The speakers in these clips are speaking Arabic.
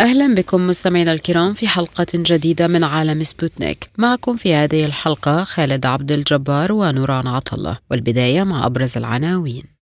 أهلا بكم مستمعينا الكرام في حلقة جديدة من عالم سبوتنيك. معكم في هذه الحلقة خالد عبد الجبار ونوران عطلة والبداية مع أبرز العناوين.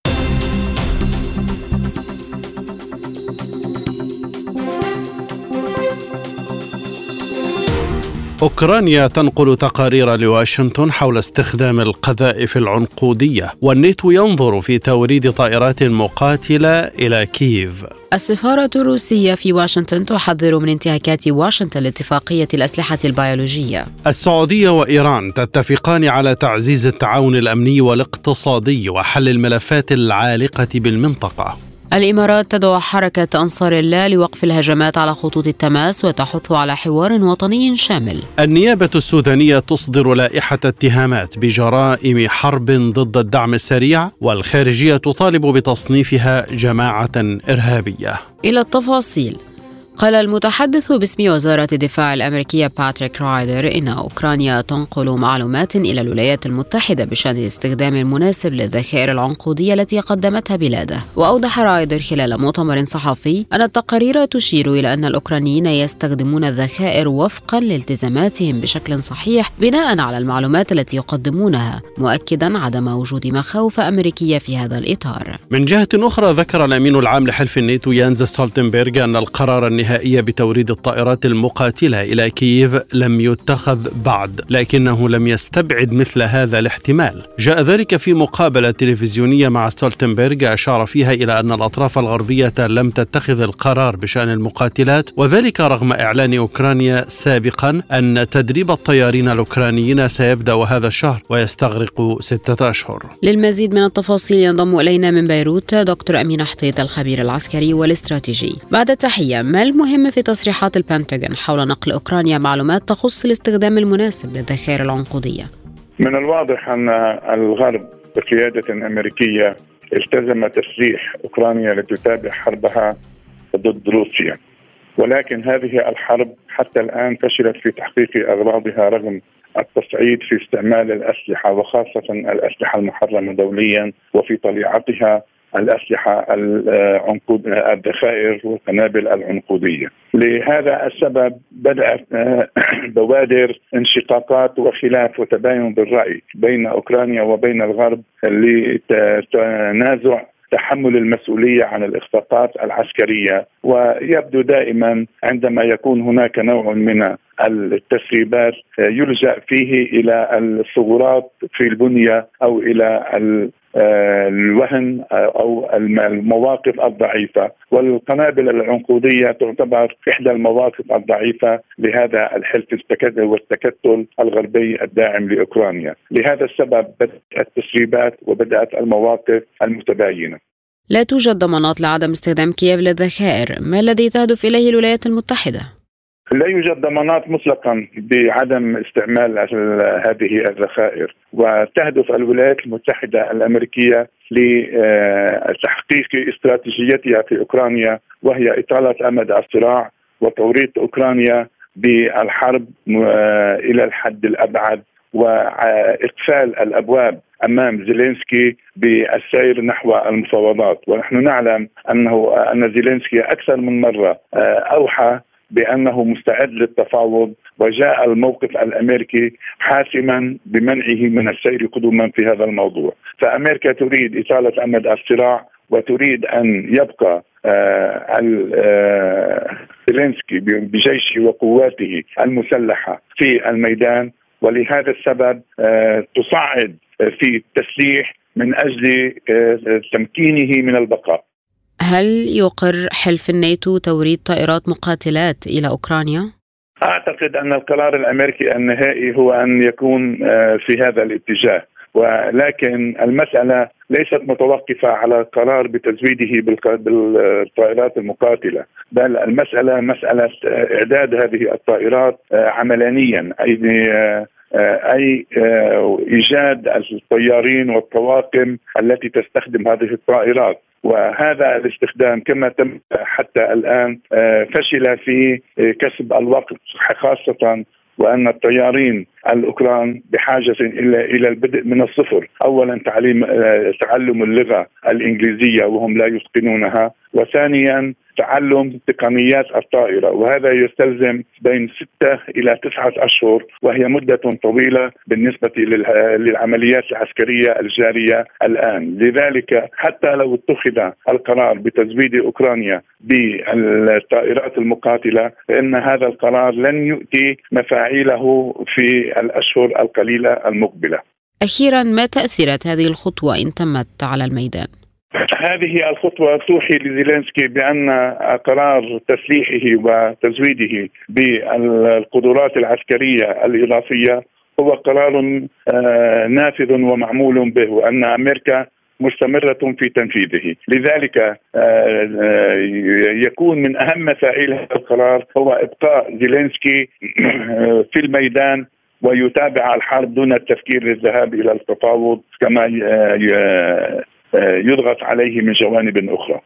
أوكرانيا تنقل تقارير لواشنطن حول استخدام القذائف العنقودية والناتو ينظر في توريد طائرات مقاتلة إلى كييف. السفارة الروسية في واشنطن تحذر من انتهاكات واشنطن لاتفاقية الأسلحة البيولوجية. السعودية وإيران تتفقان على تعزيز التعاون الأمني والاقتصادي وحل الملفات العالقة بالمنطقة. الإمارات تدعو حركة أنصار الله لوقف الهجمات على خطوط التماس وتحث على حوار وطني شامل. النيابة السودانية تصدر لائحة اتهامات بجرائم حرب ضد الدعم السريع والخارجية تطالب بتصنيفها جماعة إرهابية. إلى التفاصيل. قال المتحدث باسم وزارة الدفاع الأمريكية باتريك رايدر إن أوكرانيا تنقل معلومات إلى الولايات المتحدة بشأن الاستخدام المناسب للذخائر العنقودية التي قدمتها بلاده. وأوضح رايدر خلال مؤتمر صحفي أن التقارير تشير إلى أن الأوكرانيين يستخدمون الذخائر وفقا لالتزاماتهم بشكل صحيح بناء على المعلومات التي يقدمونها مؤكدا عدم وجود مخاوف أمريكية في هذا الإطار. من جهة أخرى ذكر الأمين العام لحلف الناتو ينس ستولتنبرغ أن القرار النهائي النهائية بتوريد الطائرات المقاتلة إلى كييف لم يتخذ بعد لكنه لم يستبعد مثل هذا الاحتمال. جاء ذلك في مقابلة تلفزيونية مع ستولتنبرغ أشار فيها إلى أن الأطراف الغربية لم تتخذ القرار بشأن المقاتلات وذلك رغم إعلان أوكرانيا سابقا أن تدريب الطيارين الأوكرانيين سيبدأ هذا الشهر ويستغرق ستة أشهر. للمزيد من التفاصيل ينضم إلينا من بيروت دكتور أمين حطيط الخبير العسكري والاستراتيجي. بعد التحية ما المهم في تصريحات البنتاغون حول نقل أوكرانيا معلومات تخص الاستخدام المناسب للذخائر العنقودية. من الواضح أن الغرب بقيادة أمريكية التزم تسليح أوكرانيا لتتابع حربها ضد روسيا. ولكن هذه الحرب حتى الآن فشلت في تحقيق أغراضها رغم التصعيد في استعمال الأسلحة وخاصة الأسلحة المحرمة دوليا وفي طليعتها الأسلحة العنقود الذخائر والقنابل العنقودية. لهذا السبب بدأت بوادر انشقاقات وخلاف وتباين بالرأي بين أوكرانيا وبين الغرب لتنازع تحمل المسؤولية عن الاخفاقات العسكرية ويبدو دائما عندما يكون هناك نوع من التسريبات يلجأ فيه إلى الثغرات في البنية أو إلى الوهن أو المواقف الضعيفة والقنابل العنقودية تعتبر إحدى المواقف الضعيفة لهذا الحلف والتكتل الغربي الداعم لأوكرانيا، لهذا السبب بدأت التسريبات وبدأت المواقف المتباينة. لا توجد ضمانات لعدم استخدام كييف للذخائر، ما الذي تهدف إليه الولايات المتحدة؟ لا يوجد ضمانات مطلقا بعدم استعمال هذه الذخائر. وتهدف الولايات المتحدة الأمريكية لتحقيق استراتيجيتها في أوكرانيا وهي إطالة أمد الصراع وتوريط أوكرانيا بالحرب إلى الحد الأبعد وإقفال الأبواب أمام زيلينسكي بالسير نحو المفاوضات. ونحن نعلم أنه أن زيلينسكي أكثر من مرة أوحى بأنه مستعد للتفاوض وجاء الموقف الأمريكي حاسما بمنعه من السير قدما في هذا الموضوع، فأمريكا تريد إطالة أمد الصراع وتريد أن يبقى زيلينسكي بجيشه وقواته المسلحة في الميدان ولهذا السبب تصعد في التسليح من أجل تمكينه من البقاء. هل يقر حلف الناتو توريد طائرات مقاتلات إلى أوكرانيا؟ أعتقد أن القرار الأمريكي النهائي هو أن يكون في هذا الاتجاه. ولكن المسألة ليست متوقفة على قرار بتزويده بالطائرات المقاتلة. بل المسألة مسألة إعداد هذه الطائرات عملانيا. أي أي إيجاد الطيارين والطواقم التي تستخدم هذه الطائرات. وهذا الاستخدام كما تم حتى الآن فشل في كسب الوقت خاصة وأن الطيارين الأوكران بحاجة إلى إلى البدء من الصفر، اولا تعليم تعلم اللغة الإنجليزية وهم لا يتقنونها، وثانيا تعلم تقنيات الطائرة وهذا يستلزم بين ستة إلى تسعة أشهر وهي مدة طويلة بالنسبة للعمليات العسكرية الجارية الآن لذلك حتى لو اتخذ القرار بتزويد أوكرانيا بالطائرات المقاتلة فإن هذا القرار لن يؤتي مفاعيله في الأشهر القليلة المقبلة أخيرا ما تأثيرات هذه الخطوة إن تمت على الميدان؟ هذه الخطوة توحي لزيلينسكي بأن قرار تسليحه وتزويده بالقدرات العسكرية الإضافية هو قرار آه، نافذ ومعمول به وأن أمريكا مستمرة في تنفيذه. لذلك آه، آه، يكون من أهم مفاعيل هذا القرار هو إبقاء زيلينسكي في الميدان ويتابع الحرب دون التفكير للذهاب إلى التفاوض كما يضغط عليه من جوانب أخرى.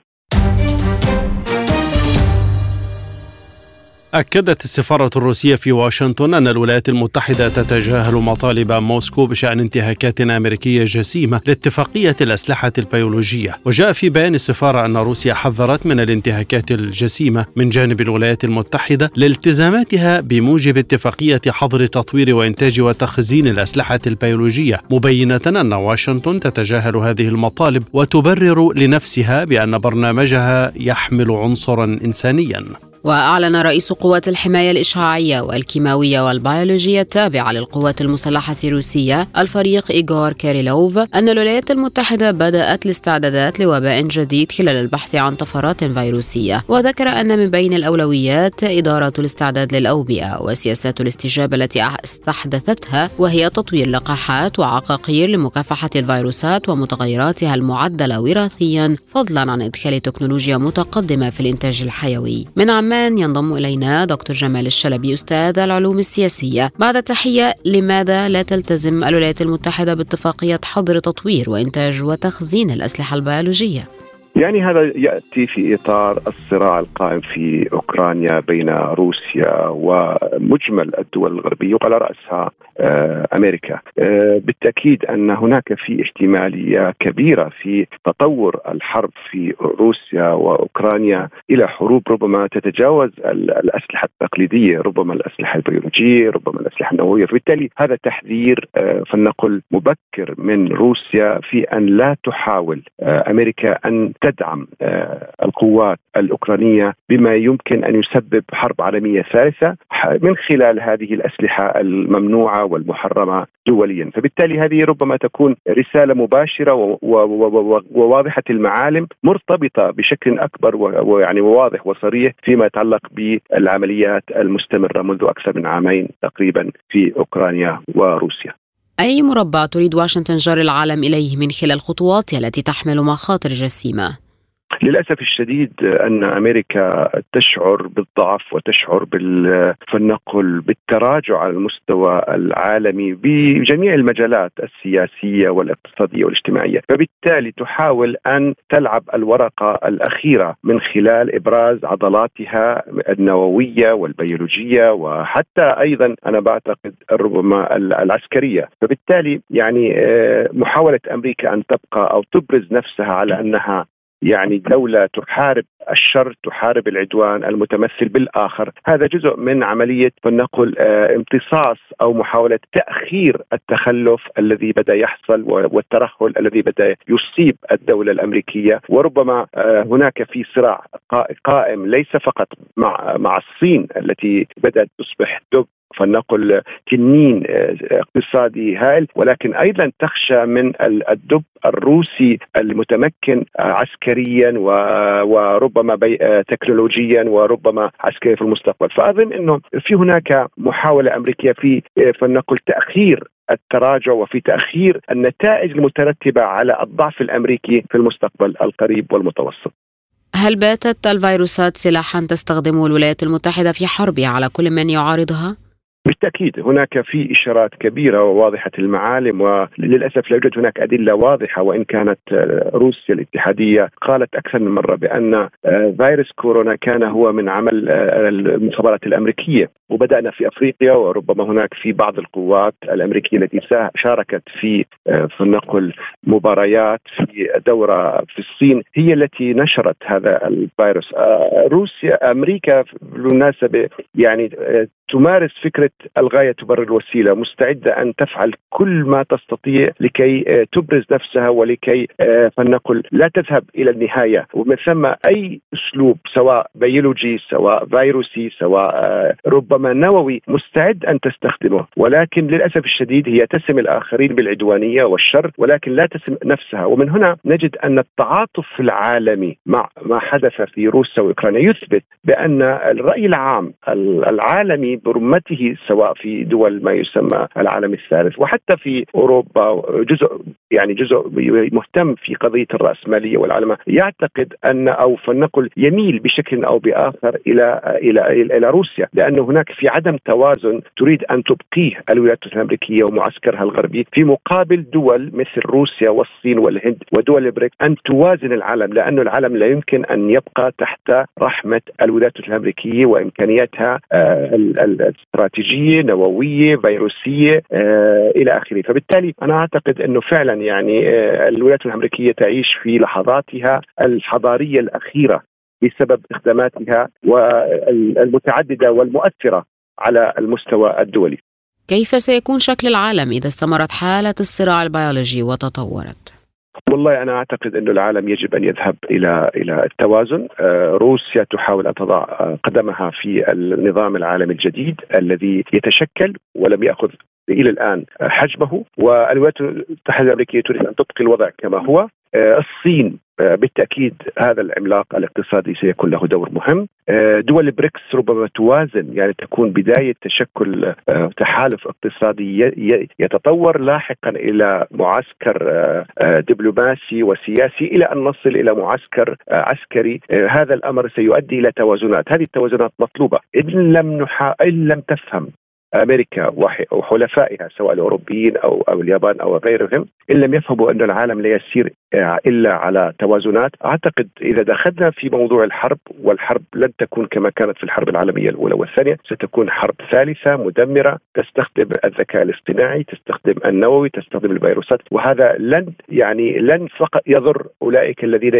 أكدت السفارة الروسية في واشنطن أن الولايات المتحدة تتجاهل مطالب موسكو بشأن انتهاكات أمريكية جسيمة لاتفاقية الأسلحة البيولوجية. وجاء في بيان السفارة أن روسيا حذرت من الانتهاكات الجسيمة من جانب الولايات المتحدة لالتزاماتها بموجب اتفاقية حظر تطوير وإنتاج وتخزين الأسلحة البيولوجية مبينة أن واشنطن تتجاهل هذه المطالب وتبرر لنفسها بأن برنامجها يحمل عنصرا إنسانيا. وأعلن رئيس قوات الحماية الإشعاعية والكيماوية والبيولوجية التابعة للقوات المسلحة الروسية الفريق إيغور كاريلوف أن الولايات المتحدة بدأت الاستعدادات لوباء جديد خلال البحث عن طفرات فيروسية. وذكر أن من بين الأولويات إدارة الاستعداد للأوبئة وسياسات الاستجابة التي استحدثتها وهي تطوير لقاحات وعقاقير لمكافحة الفيروسات ومتغيراتها المعدلة وراثيا فضلا عن إدخال تكنولوجيا متقدمة في الإنتاج الحيوي. من عام عمان ينضم إلينا دكتور جمال الشلبي أستاذ العلوم السياسية بعد تحية لماذا لا تلتزم الولايات المتحدة باتفاقية حظر تطوير وإنتاج وتخزين الأسلحة البيولوجية؟ يعني هذا يأتي في إطار الصراع القائم في أوكرانيا بين روسيا ومجمل الدول الغربية وعلى رأسها آه، أمريكا. آه، بالتأكيد أن هناك في احتمالية كبيرة في تطور الحرب في روسيا وأوكرانيا إلى حروب ربما تتجاوز الأسلحة التقليدية، ربما الأسلحة البيولوجية، ربما الأسلحة النووية، فبالتالي هذا تحذير آه، فلنقل مبكر من روسيا في أن لا تحاول أمريكا أن تدعم آه، القوات الأوكرانية بما يمكن أن يسبب حرب عالمية ثالثة من خلال هذه الأسلحة الممنوعة والمحرمة دوليا، فبالتالي هذه ربما تكون رسالة مباشرة وواضحة المعالم مرتبطة بشكل أكبر ويعني وواضح وصريح فيما يتعلق بالعمليات المستمرة منذ أكثر من عامين تقريبا في أوكرانيا وروسيا. أي مربع تريد واشنطن جر العالم إليه من خلال خطواتها التي تحمل مخاطر جسيمة؟ للأسف الشديد أن أمريكا تشعر بالضعف وتشعر فلنقل بالتراجع على المستوى العالمي بجميع المجالات السياسية والاقتصادية والاجتماعية، فبالتالي تحاول أن تلعب الورقة الأخيرة من خلال إبراز عضلاتها النووية والبيولوجية وحتى أيضا أنا بعتقد ربما العسكرية، فبالتالي يعني آه، محاولة أمريكا أن تبقى أو تبرز نفسها على أنها يعني دولة تحارب الشر تحارب العدوان المتمثل بالآخر. هذا جزء من عملية فلنقل آه، امتصاص أو محاولة تأخير التخلف الذي بدأ يحصل والترهل الذي بدأ يصيب الدولة الأمريكية. وربما آه، هناك في صراع قائم ليس فقط مع مع الصين التي بدأت تصبح دب فلنقل تنين آه، اقتصادي هائل ولكن أيضا تخشى من الدب الروسي المتمكن آه، عسكريا وربما آه، تكنولوجيا وربما عسكريا في المستقبل فأظن إنه في هناك محاولة أمريكية في فلنقل تأخير التراجع وفي تأخير النتائج المترتبة على الضعف الأمريكي في المستقبل القريب والمتوسط. هل باتت الفيروسات سلاحا تستخدمه الولايات المتحدة في حربها على كل من يعارضها؟ بالتأكيد هناك في إشارات كبيرة وواضحة المعالم وللأسف لا يوجد هناك أدلة واضحة وإن كانت روسيا الاتحادية قالت أكثر من مرة بأن آه، فيروس كورونا كان هو من عمل آه، المخابرات الأمريكية. وبدأنا في أفريقيا وربما هناك في بعض القوات الأمريكية التي شاركت في آه، فلنقل مباريات في دورة في الصين هي التي نشرت هذا الفيروس. روسيا أمريكا بالمناسبة يعني تمارس فكرة الغاية تبرر الوسيلة، مستعدة أن تفعل كل ما تستطيع لكي آه، تبرز نفسها ولكي آه، فلنقل. لا تذهب إلى النهاية، ومن ثم أي أسلوب سواء بيولوجي سواء فيروسي سواء آه، ربما نووي مستعد أن تستخدمه، ولكن للأسف الشديد هي تسم الآخرين بالعدوانية والشر ولكن لا تسم نفسها، ومن هنا نجد أن التعاطف العالمي مع ما حدث في روسيا وأوكرانيا يثبت بأن الرأي العام العالمي برمته سواء في دول ما يسمى العالم الثالث وحتى في أوروبا جزء يعني جزء مهتم في قضية الرأسمالية والعالم يعتقد أن أو فلنقل يميل بشكل أو بآخر إلى إلى إلى روسيا لأن هناك في عدم توازن تريد أن تبقيه الولايات الأمريكية ومعسكرها الغربي في مقابل دول مثل روسيا والصين والهند ودول البريك أن توازن العالم لأن العالم لا يمكن أن يبقى تحت رحمة الولايات الأمريكية وإمكانياتها آه، استراتيجيه نووية فيروسية آه، إلى آخره. فبالتالي أنا أعتقد أنه فعلا يعني آه، الولايات الأمريكية تعيش في لحظاتها الحضارية الأخيرة بسبب استخداماتها المتعدده والمؤثرة على المستوى الدولي. كيف سيكون شكل العالم إذا استمرت حالة الصراع البيولوجي وتطورت؟ والله أنا أعتقد انه العالم يجب أن يذهب إلى إلى التوازن، آه، روسيا تحاول أن تضع آه، قدمها في النظام العالمي الجديد الذي يتشكل ولم يأخذ إلى الآن حجمه. والولايات المتحدة الأمريكية تريد أن تبقي الوضع كما هو. آه، الصين آه، بالتأكيد هذا العملاق الاقتصادي سيكون له دور مهم. آه، دول البريكس ربما توازن يعني تكون بداية تشكل تحالف اقتصادي يتطور لاحقا إلى معسكر دبلوماسي وسياسي إلى أن نصل إلى معسكر عسكري. هذا الأمر سيؤدي إلى توازنات. هذه التوازنات مطلوبة. إن لم نحا... إن لم تفهم أمريكا وحلفائها سواء الأوروبيين أو أو اليابان أو غيرهم إن لم يفهموا أن العالم لا يسير إلا على توازنات، أعتقد إذا دخلنا في موضوع الحرب والحرب لن تكون كما كانت في الحرب العالمية الأولى والثانية، ستكون حرب ثالثة مدمرة تستخدم الذكاء الاصطناعي، تستخدم النووي، تستخدم الفيروسات، وهذا لن يعني لن فقط يضر أولئك الذين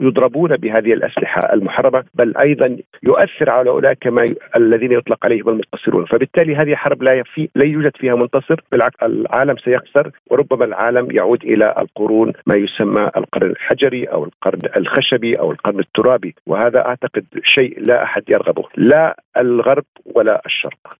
يضربون بهذه الأسلحة المحرمة، بل أيضا يؤثر على أولئك ما الذين يطلق عليهم المنتصرون، فبالتالي هذه حرب لا يفي لا يوجد فيها منتصر، بالعكس العالم سيخسر وربما العالم يعود إلى القرون ما يسمى القرن الحجري أو القرن الخشبي أو القرن الترابي. وهذا أعتقد شيء لا أحد يرغبه لا الغرب ولا الشرق.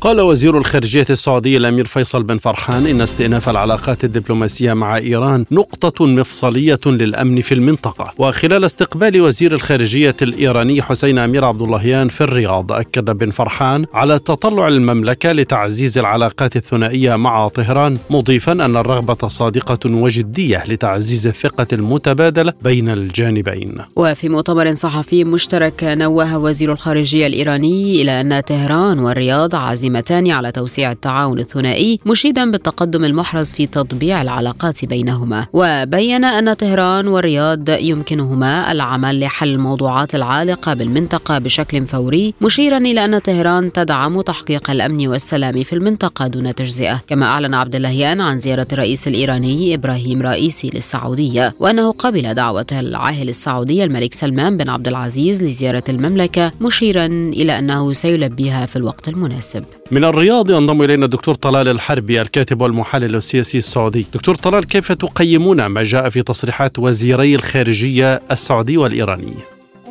قال وزير الخارجية السعودي الأمير فيصل بن فرحان إن استئناف العلاقات الدبلوماسية مع إيران نقطة مفصلية للأمن في المنطقة. وخلال استقبال وزير الخارجية الإيراني حسين أمير عبد اللهيان في الرياض أكد بن فرحان على تطلع المملكة لتعزيز العلاقات الثنائية مع طهران مضيفا أن الرغبة صادقة وجدية لتعزيز الثقة المتبادلة بين الجانبين. وفي مؤتمر صحفي مشترك نوه وزير الخارجية الإيراني إلى أن طهران والرياض عازمين عازمتان على توسيع التعاون الثنائي مشيدا بالتقدم المحرز في تطبيع العلاقات بينهما. وبين أن طهران والرياض يمكنهما العمل لحل الموضوعات العالقة بالمنطقة بشكل فوري مشيرا إلى أن طهران تدعم تحقيق الأمن والسلام في المنطقة دون تجزئة. كما أعلن عبد اللهيان عن زيارة الرئيس الإيراني إبراهيم رئيسي للسعودية وأنه قبل دعوة العاهل السعودي الملك سلمان بن عبد العزيز لزيارة المملكة مشيرا إلى أنه سيلبيها في الوقت المناسب. من الرياض ينضم إلينا الدكتور طلال الحربي الكاتب والمحلل السياسي السعودي. دكتور طلال كيف تقيمون ما جاء في تصريحات وزيري الخارجية السعودي والإيراني؟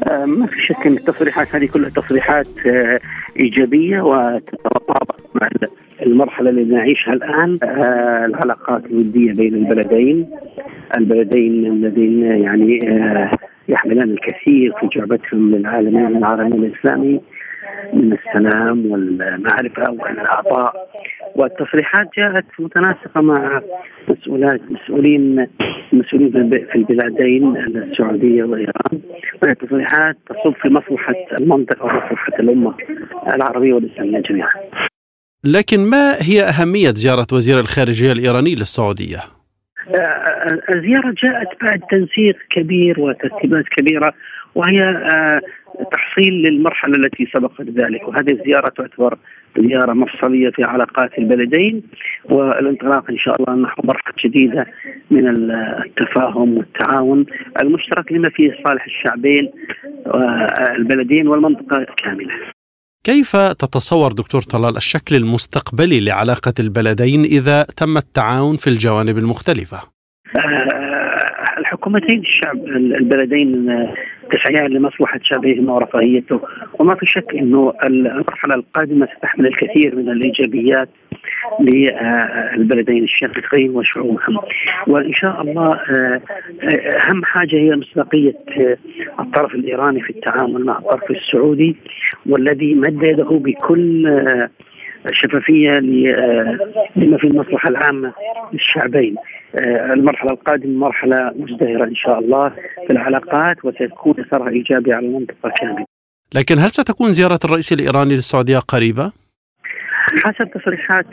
آه، ما في شك إن التصريحات هذه كلها تصريحات آه، إيجابية وتتطابق مع المرحلة اللي نعيشها الآن آه، العلاقات الودية بين البلدين البلدين الذين يعني يحملان الكثير في جعبتهم من العالمين العالمين الإسلامي من السلام والمعرفة والعطاء والتصريحات جاءت متناسقة مع مسؤولات مسؤولين مسؤولين في البلادين السعودية وايران وهي تصريحات تصب في مصلحة المنطقة ومصلحة الأمة العربية والإسلامية جميعا. لكن ما هي أهمية زيارة وزير الخارجية الإيراني للسعودية؟ الزيارة جاءت بعد تنسيق كبير وترتيبات كبيرة وهي آه، تحصيل للمرحلة التي سبقت ذلك وهذه الزيارة تعتبر زيارة مفصلية في علاقات البلدين والانطلاق إن شاء الله نحو مرحلة جديدة من التفاهم والتعاون المشترك لما فيه صالح الشعبين والبلدين والمنطقة كاملة كيف تتصور دكتور طلال الشكل المستقبلي لعلاقة البلدين إذا تم التعاون في الجوانب المختلفة؟ آه، الحكومتين الشعب البلدين تسعيان لمصلحة شعبهما ورفاهيته وما في شك أنه المرحلة القادمة ستحمل الكثير من الإيجابيات للبلدين الشقيقين وشعوبهم وإن شاء الله آه، أهم حاجة هي مصداقية الطرف الإيراني في التعامل مع الطرف السعودي والذي مد يده بكل آه، شفافية لما في المصلحة العامة للشعبين. آه، المرحلة القادمة مرحلة مزدهرة إن شاء الله في العلاقات وسيكون أثرها إيجابي على المنطقة كاملة. لكن هل ستكون زيارة الرئيس الإيراني للسعودية قريبة؟ حسب تصريحات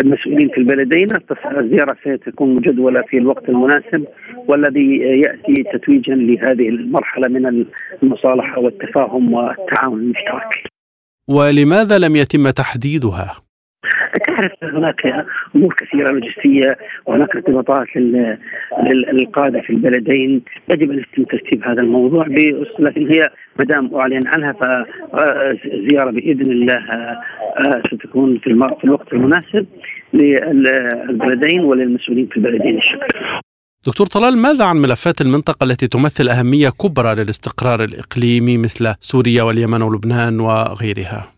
المسؤولين في البلدين الزيارة ستكون مجدولة في الوقت المناسب والذي يأتي تتويجا لهذه المرحلة من المصالحة والتفاهم والتعاون المشترك. ولماذا لم يتم تحديدها؟ تعرف هناك أمور كثيرة لوجستية وهناك ارتباطات للقادة في البلدين يجب أن يتم ترتيب هذا الموضوع لكن هي ما دام أعلن عنها فزيارة بإذن الله آه، ستكون في الوقت المناسب للبلدين وللمسؤولين في البلدين الشكل. دكتور طلال ماذا عن ملفات المنطقة التي تمثل أهمية كبرى للاستقرار الإقليمي مثل سوريا واليمن ولبنان وغيرها؟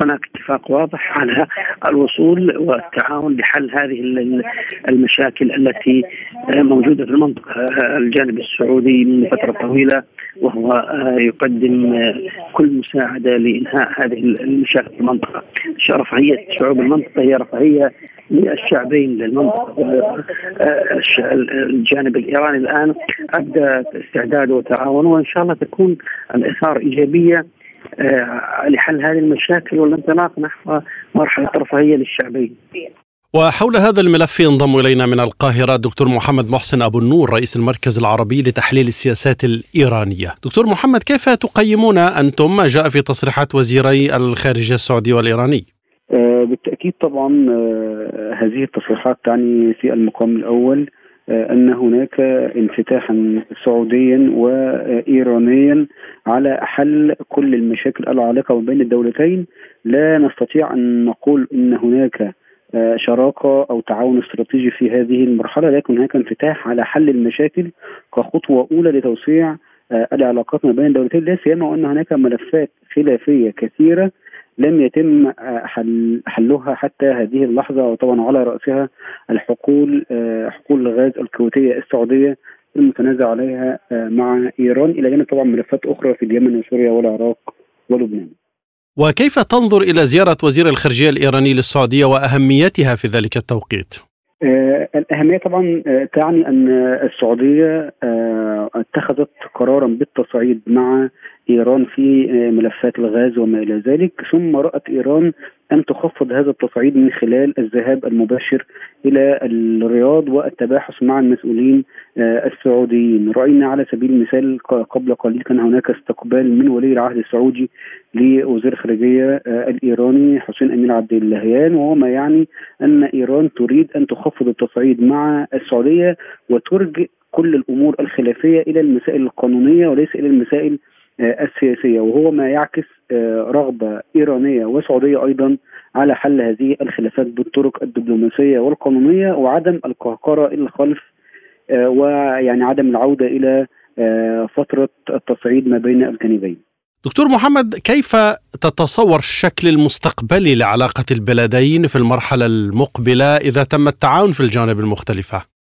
هناك اتفاق واضح على الوصول والتعاون لحل هذه المشاكل التي موجودة في المنطقة الجانب السعودي من فترة طويلة وهو يقدم كل مساعدة لإنهاء هذه المشاكل في المنطقة. رفاهيه شعوب المنطقة هي رفاهية للشعبين للمنطقة الجانب الإيراني الآن ابدا استعداده وتعاونه وإن شاء الله تكون الإثار إيجابية لحل هذه المشاكل والانطلاق نحو مرحلة رفاهية للشعبين. وحول هذا الملف ينضم إلينا من القاهرة دكتور محمد محسن أبو النور رئيس المركز العربي لتحليل السياسات الإيرانية. دكتور محمد كيف تقيمون أنتم ما جاء في تصريحات وزيري الخارجية السعودي والإيراني؟ آه، بالتأكيد طبعا آه، هذه التصريحات تعني في المقام الأول آه، أن هناك انفتاحا سعوديا وايرانيا على حل كل المشاكل العالقة بين الدولتين. لا نستطيع أن نقول إن هناك آه، شراكة أو تعاون استراتيجي في هذه المرحلة لكن هناك انفتاح على حل المشاكل كخطوة أولى لتوسيع آه، العلاقات ما بين الدولتين. لا سيما وان هناك ملفات خلافية كثيرة لم يتم آه، حل حلها حتى هذه اللحظة وطبعا على رأسها الحقول آه، حقول الغاز الكويتيه السعودية المتنازع عليها آه، مع إيران إلى جانب طبعا ملفات أخرى في اليمن وسوريا والعراق ولبنان. وكيف تنظر إلى زيارة وزير الخارجية الإيراني للسعودية وأهميتها في ذلك التوقيت؟ آه الأهمية طبعا آه تعني أن السعودية آه اتخذت قرارا بالتصعيد مع إيران في آه ملفات الغاز وما إلى ذلك. ثم رأت إيران أن تخفض هذا التصعيد من خلال الذهاب المباشر إلى الرياض والتباحث مع المسؤولين آه، السعوديين. رأينا على سبيل المثال قبل قليل كان هناك استقبال من ولي العهد السعودي لوزير الخارجية آه، الإيراني حسين أمين عبد اللهيان وهو ما يعني أن إيران تريد أن تخفض التصعيد مع السعودية وترجئ كل الأمور الخلافية إلى المسائل القانونية وليس إلى المسائل آه، السياسية وهو ما يعكس آه، رغبة إيرانية وسعودية أيضا على حل هذه الخلافات بالطرق الدبلوماسية والقانونية وعدم القهقرة إلى الخلف آه، ويعني عدم العودة إلى فترة التصعيد ما بين الجانبين دكتور محمد كيف تتصور الشكل المستقبلي لعلاقة البلدين في المرحلة المقبلة إذا تم التعاون في الجانب المختلفة؟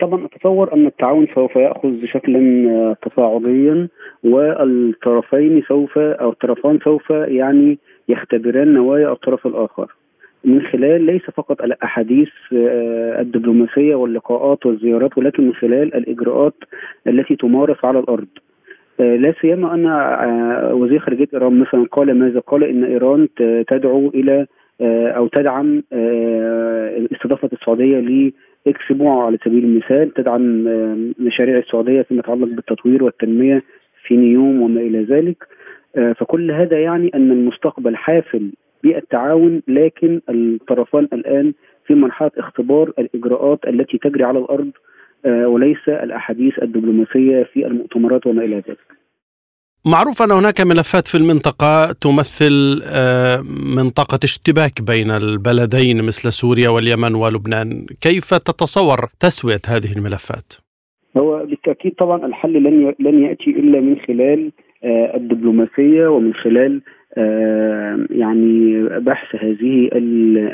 طبعا أتصور أن التعاون سوف يأخذ شكلا تصاعديا والطرفين سوف أو الطرفان سوف يعني يختبران نوايا الطرف الآخر من خلال ليس فقط الأحاديث آه، الدبلوماسية واللقاءات والزيارات ولكن من خلال الإجراءات التي تمارس على الأرض. آه، لا سيما أن آه، وزير خارجية إيران مثلا قال ماذا؟ قال إن إيران تدعو إلى أو تدعم استضافة السعودية لاكسبوع على سبيل المثال تدعم مشاريع السعودية فيما يتعلق بالتطوير والتنمية في نيوم وما إلى ذلك فكل هذا يعني أن المستقبل حافل بالتعاون لكن الطرفان الآن في مرحلة اختبار الإجراءات التي تجري على الأرض آه، وليس الأحاديث الدبلوماسية في المؤتمرات وما إلى ذلك. معروف أن هناك ملفات في المنطقة تمثل آه، منطقه اشتباك بين البلدين مثل سوريا واليمن ولبنان، كيف تتصور تسوية هذه الملفات؟ هو بالتأكيد طبعا الحل لن لن يأتي إلا من خلال آه، الدبلوماسية ومن خلال يعني بحث هذه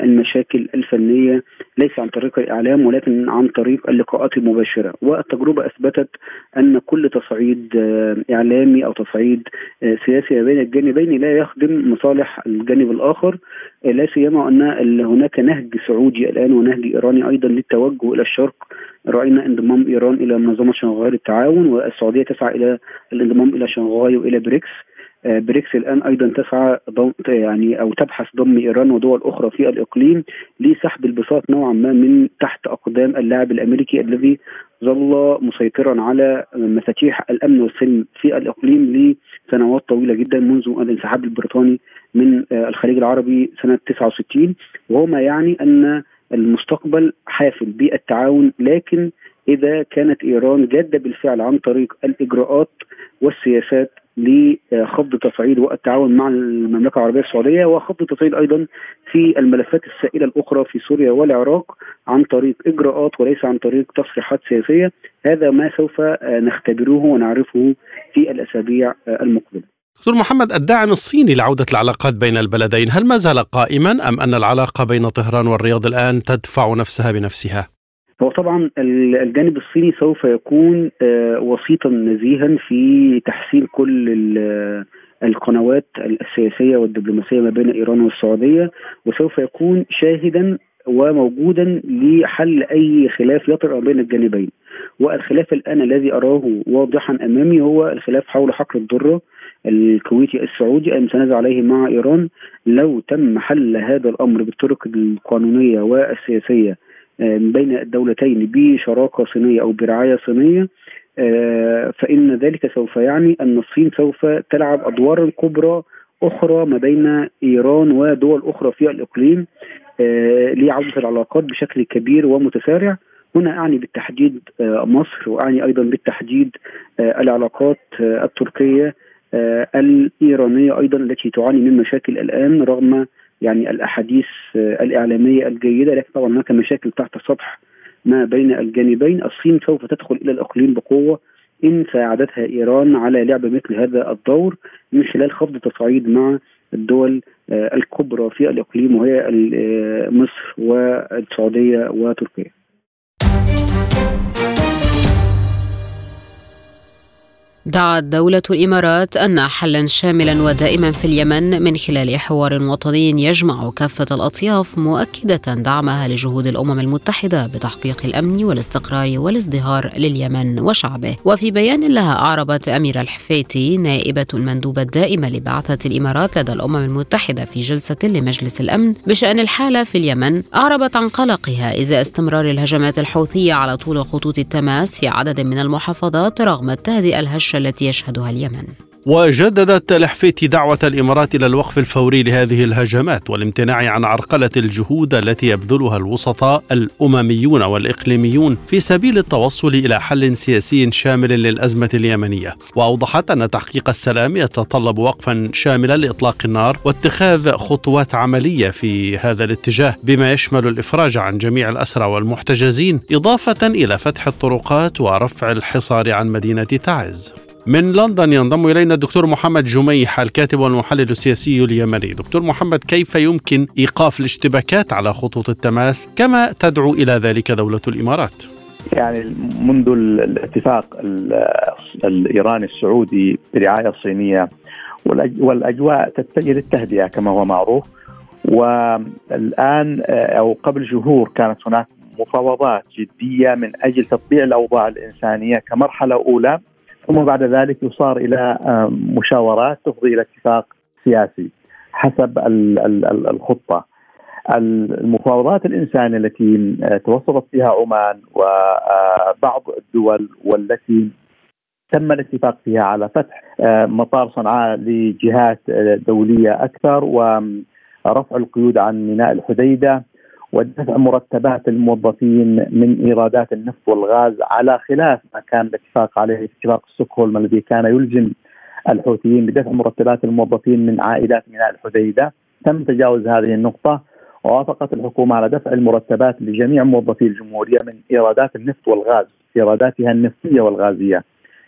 المشاكل الفنية ليس عن طريق الإعلام ولكن عن طريق اللقاءات المباشرة. والتجربة أثبتت أن كل تصعيد آه، إعلامي أو تصعيد آه، سياسي بين الجانبين لا يخدم مصالح الجانب الآخر. لا سيما أن هناك نهج سعودي الآن ونهج إيراني أيضا للتوجه إلى الشرق. رأينا انضمام إيران إلى منظمة شنغهاي للتعاون والسعودية تسعى إلى الانضمام إلى شنغهاي وإلى بريكس. آه، بريكس الآن أيضا تسعى يعني أو تبحث ضم إيران ودول أخرى في الإقليم لسحب البساط نوعا ما من تحت أقدام اللاعب الأمريكي الذي ظل مسيطرا على مفاتيح الأمن والسلم في الإقليم لسنوات طويلة جدا منذ الانسحاب البريطاني من آه، الخليج العربي سنة 69 وهو ما يعني أن المستقبل حافل بالتعاون لكن إذا كانت إيران جادة بالفعل عن طريق الإجراءات والسياسات لخفض تصعيد والتعاون مع المملكة العربية السعودية وخفض تصعيد أيضا في الملفات السائلة الأخرى في سوريا والعراق عن طريق إجراءات وليس عن طريق تصريحات سياسية هذا ما سوف نختبره ونعرفه في الأسابيع المقبلة. دكتور محمد الداعم الصيني لعودة العلاقات بين البلدين هل ما زال قائما أم أن العلاقة بين طهران والرياض الآن تدفع نفسها بنفسها؟ هو طبعا الجانب الصيني سوف يكون آه، وسيطا نزيها في تحسين كل القنوات السياسية والدبلوماسية ما بين إيران والسعودية وسوف يكون شاهدا وموجودا لحل أي خلاف يطرأ بين الجانبين. والخلاف الآن الذي أراه واضحا أمامي هو الخلاف حول حقل الذره الكويتي السعودي المتنازع عليه مع إيران لو تم حل هذا الأمر بالطرق القانونية والسياسية. آه، بين الدولتين بشراكة صينية أو برعاية صينية آه، فإن ذلك سوف يعني أن الصين سوف تلعب ادوارا كبرى أخرى ما بين إيران ودول أخرى في الإقليم آه، لعوده العلاقات بشكل كبير ومتسارع. هنا أعني بالتحديد مصر وأعني أيضا بالتحديد العلاقات التركية الإيرانية أيضا التي تعاني من مشاكل الآن رغم يعني الأحاديث الإعلامية الجيدة لكن طبعا هناك مشاكل تحت السطح ما بين الجانبين الصين سوف تدخل إلى الأقليم بقوة إن ساعدتها إيران على لعب مثل هذا الدور من خلال خفض تصعيد مع الدول الكبرى في الأقليم وهي مصر والسعودية وتركيا. دعت دولة الإمارات أن حلا شاملا ودائما في اليمن من خلال حوار وطني يجمع كافة الأطياف مؤكدة دعمها لجهود الأمم المتحدة بتحقيق الأمن والاستقرار والازدهار لليمن وشعبه. وفي بيان لها أعربت أميرة الحفيتي نائبة المندوبة الدائمة لبعثة الإمارات لدى الأمم المتحدة في جلسة لمجلس الأمن بشأن الحالة في اليمن أعربت عن قلقها إزاء استمرار الهجمات الحوثية على طول خطوط التماس في عدد من المحافظات رغم التهدئة الهشة التي يشهدها اليمن. وجددت الحفيتي دعوة الإمارات إلى الوقف الفوري لهذه الهجمات والامتناع عن عرقلة الجهود التي يبذلها الوسطاء الأمميون والإقليميون في سبيل التوصل إلى حل سياسي شامل للأزمة اليمنية. وأوضحت أن تحقيق السلام يتطلب وقفا شاملا لإطلاق النار واتخاذ خطوات عملية في هذا الاتجاه بما يشمل الإفراج عن جميع الأسرى والمحتجزين إضافة إلى فتح الطرقات ورفع الحصار عن مدينة تعز. من لندن ينضم إلينا الدكتور محمد جميح الكاتب والمحلل السياسي اليمني. دكتور محمد كيف يمكن إيقاف الاشتباكات على خطوط التماس كما تدعو إلى ذلك دولة الإمارات؟ يعني منذ الاتفاق الإيراني السعودي برعاية صينيه والأجواء تتجه للتهدئة كما هو معروف والآن أو قبل شهور كانت هناك مفاوضات جدية من أجل تطبيع الأوضاع الإنسانية كمرحلة أولى ثم بعد ذلك يصار إلى مشاورات تفضي إلى اتفاق سياسي حسب الخطة. المفاوضات الإنسانية التي توسطت فيها عمان وبعض الدول والتي تم الاتفاق فيها على فتح مطار صنعاء لجهات دولية أكثر ورفع القيود عن ميناء الحديدة ودفع مرتبات الموظفين من إيرادات النفط والغاز على خلاف ما كان الاتفاق عليه اتفاق ستوكهولم الذي كان يلزم الحوثيين بدفع مرتبات الموظفين من عائلات ميناء الحديدة. تم تجاوز هذه النقطة ووافقت الحكومة على دفع المرتبات لجميع موظفي الجمهورية من إيرادات النفط والغاز إيراداتها النفطية والغازية.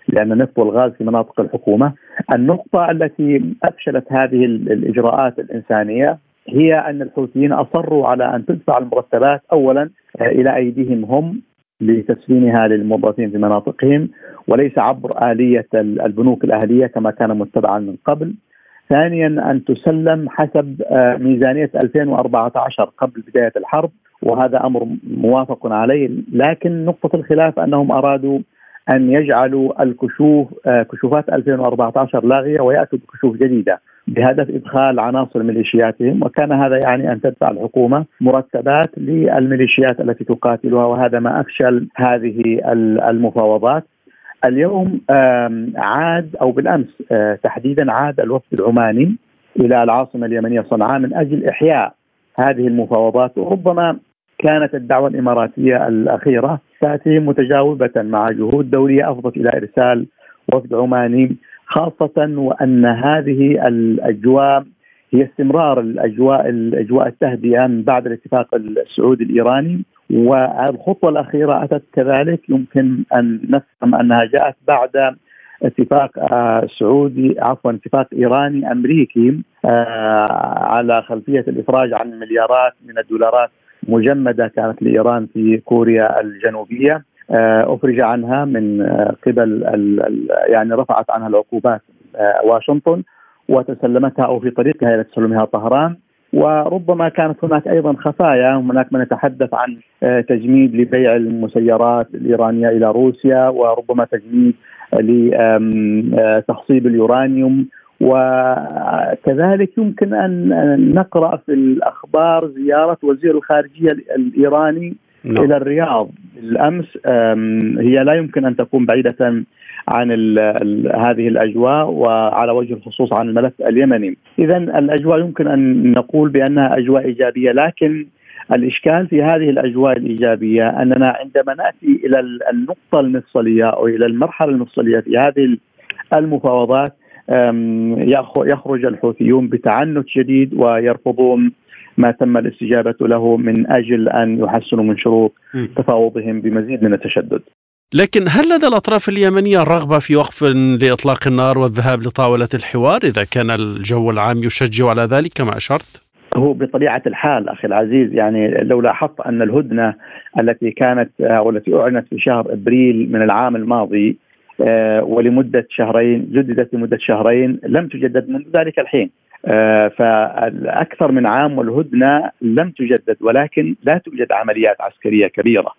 لأن النفط والغاز في مناطق الحكومة النقطة التي أفشلت هذه الإجراءات الإنسانية هي أن الحوثيين أصروا على أن تدفع المرتبات اولا إلى أيديهم هم لتسليمها للموظفين في مناطقهم وليس عبر آلية البنوك الأهلية كما كان متبعا من قبل. ثانيا أن تسلم حسب ميزانية 2014 قبل بداية الحرب وهذا أمر موافق عليه لكن نقطة الخلاف أنهم أرادوا أن يجعلوا الكشوف كشوفات 2014 لاغية ويأتوا بكشوف جديدة بهدف إدخال عناصر ميليشياتهم وكان هذا يعني أن تدفع الحكومة مرتبات للميليشيات التي تقاتلها وهذا ما أفشل هذه المفاوضات. اليوم عاد أو بالأمس تحديدا عاد الوفد العماني إلى العاصمة اليمنية صنعاء من أجل إحياء هذه المفاوضات وربما كانت الدعوة الإماراتية الأخيرة تأتي متجاوبة مع جهود دولية أفضت إلى إرسال وفد عماني خاصة وأن هذه الأجواء هي استمرار الأجواء الأجواء التهدئة من بعد الاتفاق السعودي الإيراني. والخطوة الأخيرة أتت كذلك. يمكن أن نفهم أنها جاءت بعد اتفاق سعودي عفوا اتفاق إيراني أمريكي على خلفية الإفراج عن مليارات من الدولارات مجمدة كانت لإيران في كوريا الجنوبية. آه، أفرج عنها من آه، قبل يعني رفعت عنها العقوبات آه، واشنطن وتسلمتها أو في طريقها إلى تسلمها طهران. وربما كانت هناك أيضا خفايا هناك من يتحدث عن تجميد لبيع المسيرات الإيرانية إلى روسيا وربما تجميد لتخصيب اليورانيوم. وكذلك يمكن أن نقرأ في الأخبار زيارة وزير الخارجية الإيراني نعم. إلى الرياض الأمس هي لا يمكن أن تكون بعيدة عن ال ال هذه الأجواء وعلى وجه الخصوص عن الملف اليمني، اذا الأجواء يمكن أن نقول بأنها أجواء إيجابية لكن الإشكال في هذه الأجواء الإيجابية أننا عندما نأتي إلى النقطة المفصلية أو إلى المرحلة المفصلية في هذه المفاوضات يخرج الحوثيون بتعنت شديد ويرفضون ما تم الاستجابة له من أجل أن يحسنوا من شروط تفاوضهم بمزيد من التشدد. لكن هل لدى الأطراف اليمنية رغبة في وقف لإطلاق النار والذهاب لطاولة الحوار إذا كان الجو العام يشجع على ذلك كما أشرت؟ هو بطبيعة الحال أخي العزيز يعني لو لاحظت أن الهدنة التي كانت أو التي أعلنت في شهر إبريل من العام الماضي ولمدة شهرين جددت لمدة شهرين لم تجدد منذ ذلك الحين. آه، فالأكثر من عام والهدنة لم تجدد ولكن لا توجد عمليات عسكرية كبيرة.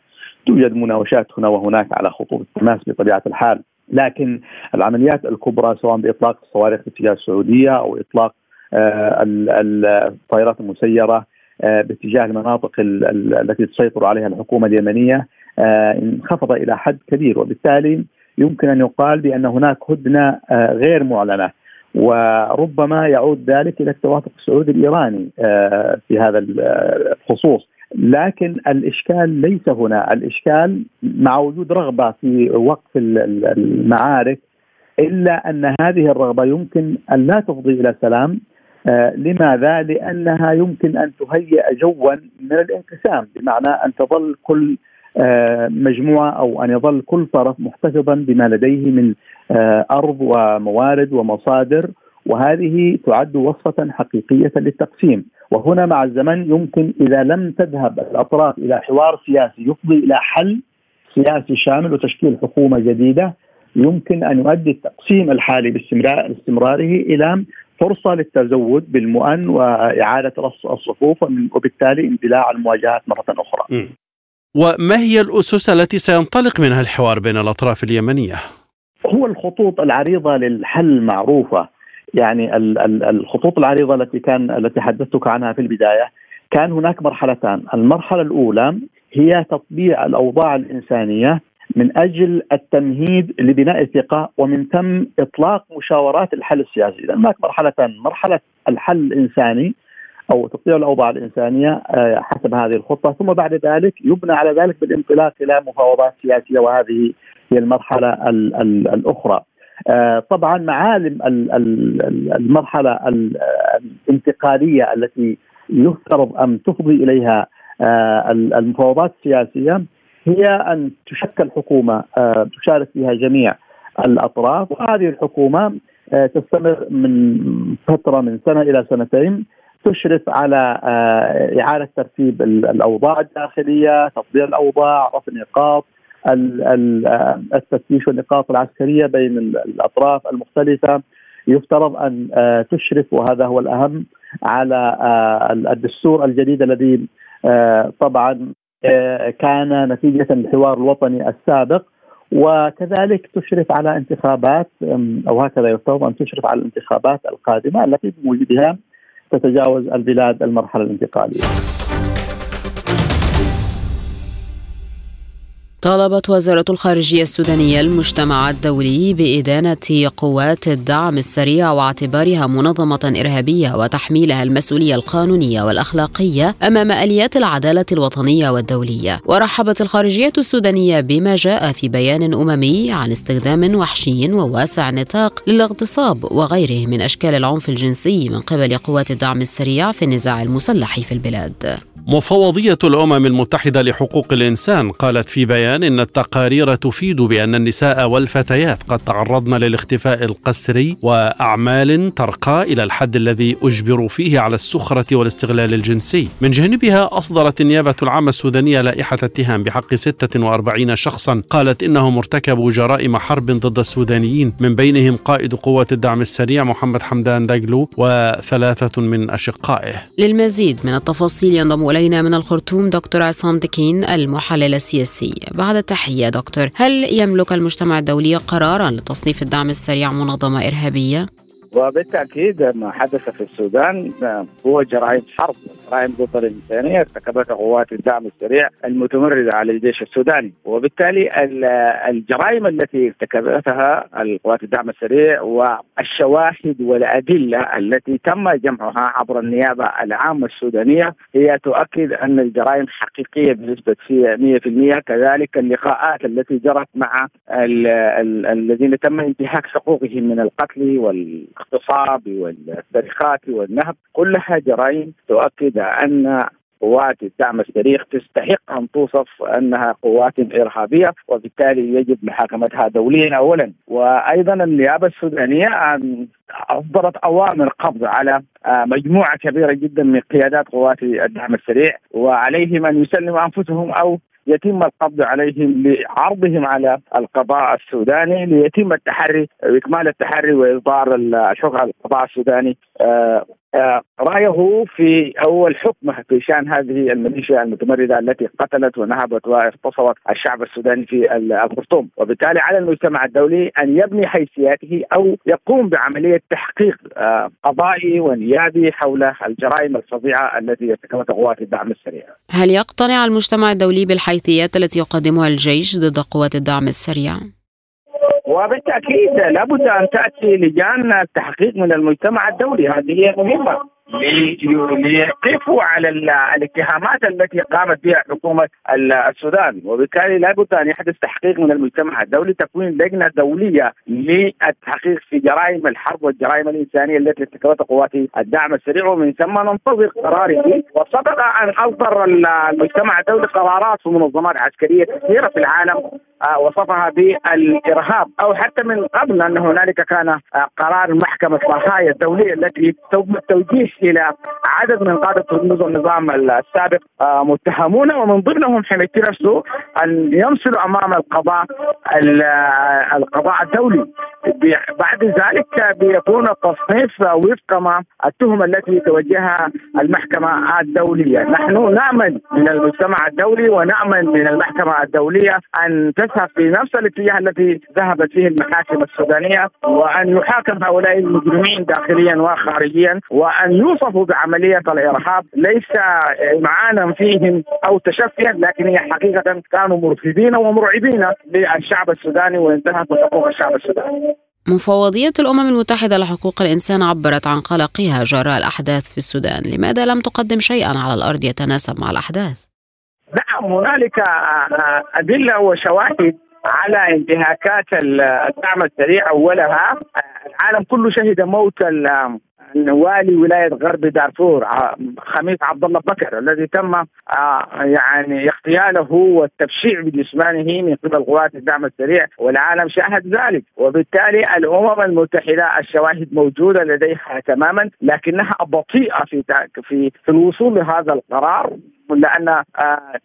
توجد مناوشات هنا وهناك على خطوط التماس بطبيعة الحال. لكن العمليات الكبرى سواء بإطلاق الصواريخ باتجاه السعودية أو إطلاق آه، الطائرات المسيرة آه، باتجاه المناطق التي تسيطر عليها الحكومة اليمنية انخفض إلى حد كبير. وبالتالي يمكن أن يقال بأن هناك هدنة غير معلنة. وربما يعود ذلك إلى التوافق السعودي الإيراني آه، في هذا الخصوص. لكن الإشكال ليس هنا. الإشكال مع وجود رغبة في وقف المعارك إلا أن هذه الرغبة يمكن أن لا تفضي إلى سلام آه، لماذا؟ لأنها يمكن أن تهيئ جوا من الانقسام بمعنى أن تظل كل آه، مجموعة أو أن يظل كل طرف محتفظا بما لديه من آه، أرض وموارد ومصادر وهذه تعد وصفة حقيقية للتقسيم وهنا مع الزمن يمكن إذا لم تذهب الأطراف إلى حوار سياسي يفضي إلى حل سياسي شامل وتشكيل حكومة جديدة يمكن أن يؤدي التقسيم الحالي باستمرار باستمراره إلى فرصة للتزود بالمؤن وإعادة رص الصفوف وبالتالي اندلاع المواجهات مرة أخرى. وما هي الأسس التي سينطلق منها الحوار بين الأطراف اليمنية؟ هو الخطوط العريضة للحل معروفة. يعني الخطوط العريضة التي كان التي حدثتك عنها في البداية كان هناك مرحلتان، المرحلة الأولى هي تطبيع الأوضاع الإنسانية من أجل التمهيد لبناء الثقة ومن ثم إطلاق مشاورات الحل السياسي، هناك مرحلتان، مرحلة الحل الإنساني أو تطبيع الأوضاع الإنسانية آه، حسب هذه الخطة، ثم بعد ذلك يبنى على ذلك بالانطلاق إلى مفاوضات سياسية وهذه هي المرحلة الأخرى. آه، طبعا معالم المرحلة الانتقالية التي يفترض أن تفضي إليها آه، المفاوضات السياسية هي أن تشكل حكومة تشارك فيها جميع الأطراف. وهذه الحكومة تستمر من فترة من سنة إلى سنتين. تشرف على إعادة ترتيب الأوضاع الداخلية، تطبيع الأوضاع، رفع النقاط، التفتيش والنقاط العسكرية بين الأطراف المختلفة. يفترض أن آه، تشرف وهذا هو الأهم على آه، الدستور الجديد الذي آه، طبعا كان نتيجة الحوار الوطني السابق. وكذلك تشرف على انتخابات أو هكذا يفترض أن تشرف على الانتخابات القادمة التي بموجبها تتجاوز البلاد المرحلة الانتقالية. طالبت وزارة الخارجية السودانية المجتمع الدولي بإدانة قوات الدعم السريع واعتبارها منظمة إرهابية وتحميلها المسؤولية القانونية والأخلاقية أمام آليات العدالة الوطنية والدولية. ورحبت الخارجية السودانية بما جاء في بيان أممي عن استخدام وحشي وواسع النطاق للاغتصاب وغيره من أشكال العنف الجنسي من قبل قوات الدعم السريع في النزاع المسلح في البلاد. مفوضية الأمم المتحدة لحقوق الإنسان قالت في بيان إن التقارير تفيد بأن النساء والفتيات قد تعرضن للاختفاء القسري وأعمال ترقى إلى الحد الذي أجبروا فيه على السخرة والاستغلال الجنسي. من جانبها أصدرت النيابة العامة السودانية لائحة اتهام بحق 46 شخصا قالت إنهم ارتكبوا جرائم حرب ضد السودانيين. من بينهم قائد قوات الدعم السريع محمد حمدان داغلو وثلاثة من أشقائه. للمزيد من التفاصيل ينضم إلينا من الخرطوم دكتور عصام دكين المحلل السياسي. بعد التحية دكتور هل يملك المجتمع الدولي قرارا لتصنيف الدعم السريع منظمة إرهابية؟ وبالتاكيد ما حدث في السودان هو جرائم حرب جرائم ضد الإنسانية ارتكبتها قوات الدعم السريع المتمردة على الجيش السوداني. وبالتالي الجرائم التي ارتكبتها القوات الدعم السريع والشواهد والأدلة التي تم جمعها عبر النيابة العامة السودانية هي تؤكد أن الجرائم حقيقية بنسبة 100% كذلك اللقاءات التي جرت مع الذين تم انتهاك حقوقهم من القتل وال الاغتصاب والسرقات والنهب كلها جرائم تؤكد أن قوات الدعم السريع تستحق أن توصف أنها قوات إرهابية وبالتالي يجب محاكمتها دوليا اولا. وأيضا النيابة السودانية أصدرت أوامر قبض على آه، مجموعة كبيرة جدا من قيادات قوات الدعم السريع وعليهم أن يسلموا أنفسهم أو يتم القبض عليهم لعرضهم على القضاء السوداني ليتم التحري واكمال التحري وإصدار الحكم القضاء السوداني. آه، رأيه في أول حكمه في شأن هذه الميليشيا المتمردة التي قتلت ونهبت واغتصبت الشعب السوداني في الخرطوم، وبالتالي على المجتمع الدولي أن يبني حيثياته أو يقوم بعملية تحقيق آه، قضائي ونيابي حول الجرائم الفظيعة التي ارتكبتها قوات الدعم السريع. هل يقتنع المجتمع الدولي بالحيثيات التي يقدمها الجيش ضد قوات الدعم السريع؟ وبالتأكيد لابد أن تأتي لجان التحقيق من المجتمع الدولي. هذه هي مهمه ليقفوا على الاتهامات التي قامت بها حكومة السودان. وبالتالي لابد أن يحدث تحقيق من المجتمع الدولي تكوين لجنة دولية للتحقيق في جرائم الحرب والجرائم الإنسانية التي ارتكبتها قوات الدعم السريع. ومن ثم ننتظر قراره. وسبق أن أصدر المجتمع الدولي قرارات في منظمات عسكرية كثيرة في العالم آه، وصفها بالإرهاب. أو حتى من قبل أن هنالك كان آه، قرار محكمة الضحايا الدولية التي تم التوجيه إلى عدد من قادة رموز النظام السابق آه، متهمون ومن ضمنهم حميدتي نفسه أن يمثلوا أمام القضاء القضاء الدولي. بعد ذلك بيكون التصنيف وفق ما التهم التي توجهها المحكمة الدولية، نحن نامل من المجتمع الدولي ونامل من المحكمة الدولية أن تذهب في نفس الاتجاه الذي ذهبت فيه المحاكم السودانية وأن يحاكم هؤلاء المجرمين داخليا وخارجيا وأن يوصفوا بعملية الإرهاب ليس معانا فيهم أو تشفيا لكن هي حقيقة كانوا مرفدين ومرعبين للشعب السوداني وانتهكوا حقوق الشعب السوداني. مفوضية الأمم المتحدة لحقوق الإنسان عبرت عن قلقها جراء الأحداث في السودان لماذا لم تقدم شيئا على الأرض يتناسب مع الأحداث؟ نعم هنالك أدلة وشواهد على انتهاكات الدعم السريع أولها العالم كله شهد موت والي ولاية غرب دارفور خميس عبد الله بكر الذي تم يعني اغتياله والتبشيع بجسمانه من قبل قوات الدعم السريع والعالم شاهد ذلك. وبالتالي الأمم المتحدة الشواهد موجودة لديها تماما لكنها بطيئة في في في الوصول لهذا القرار. لأن آه،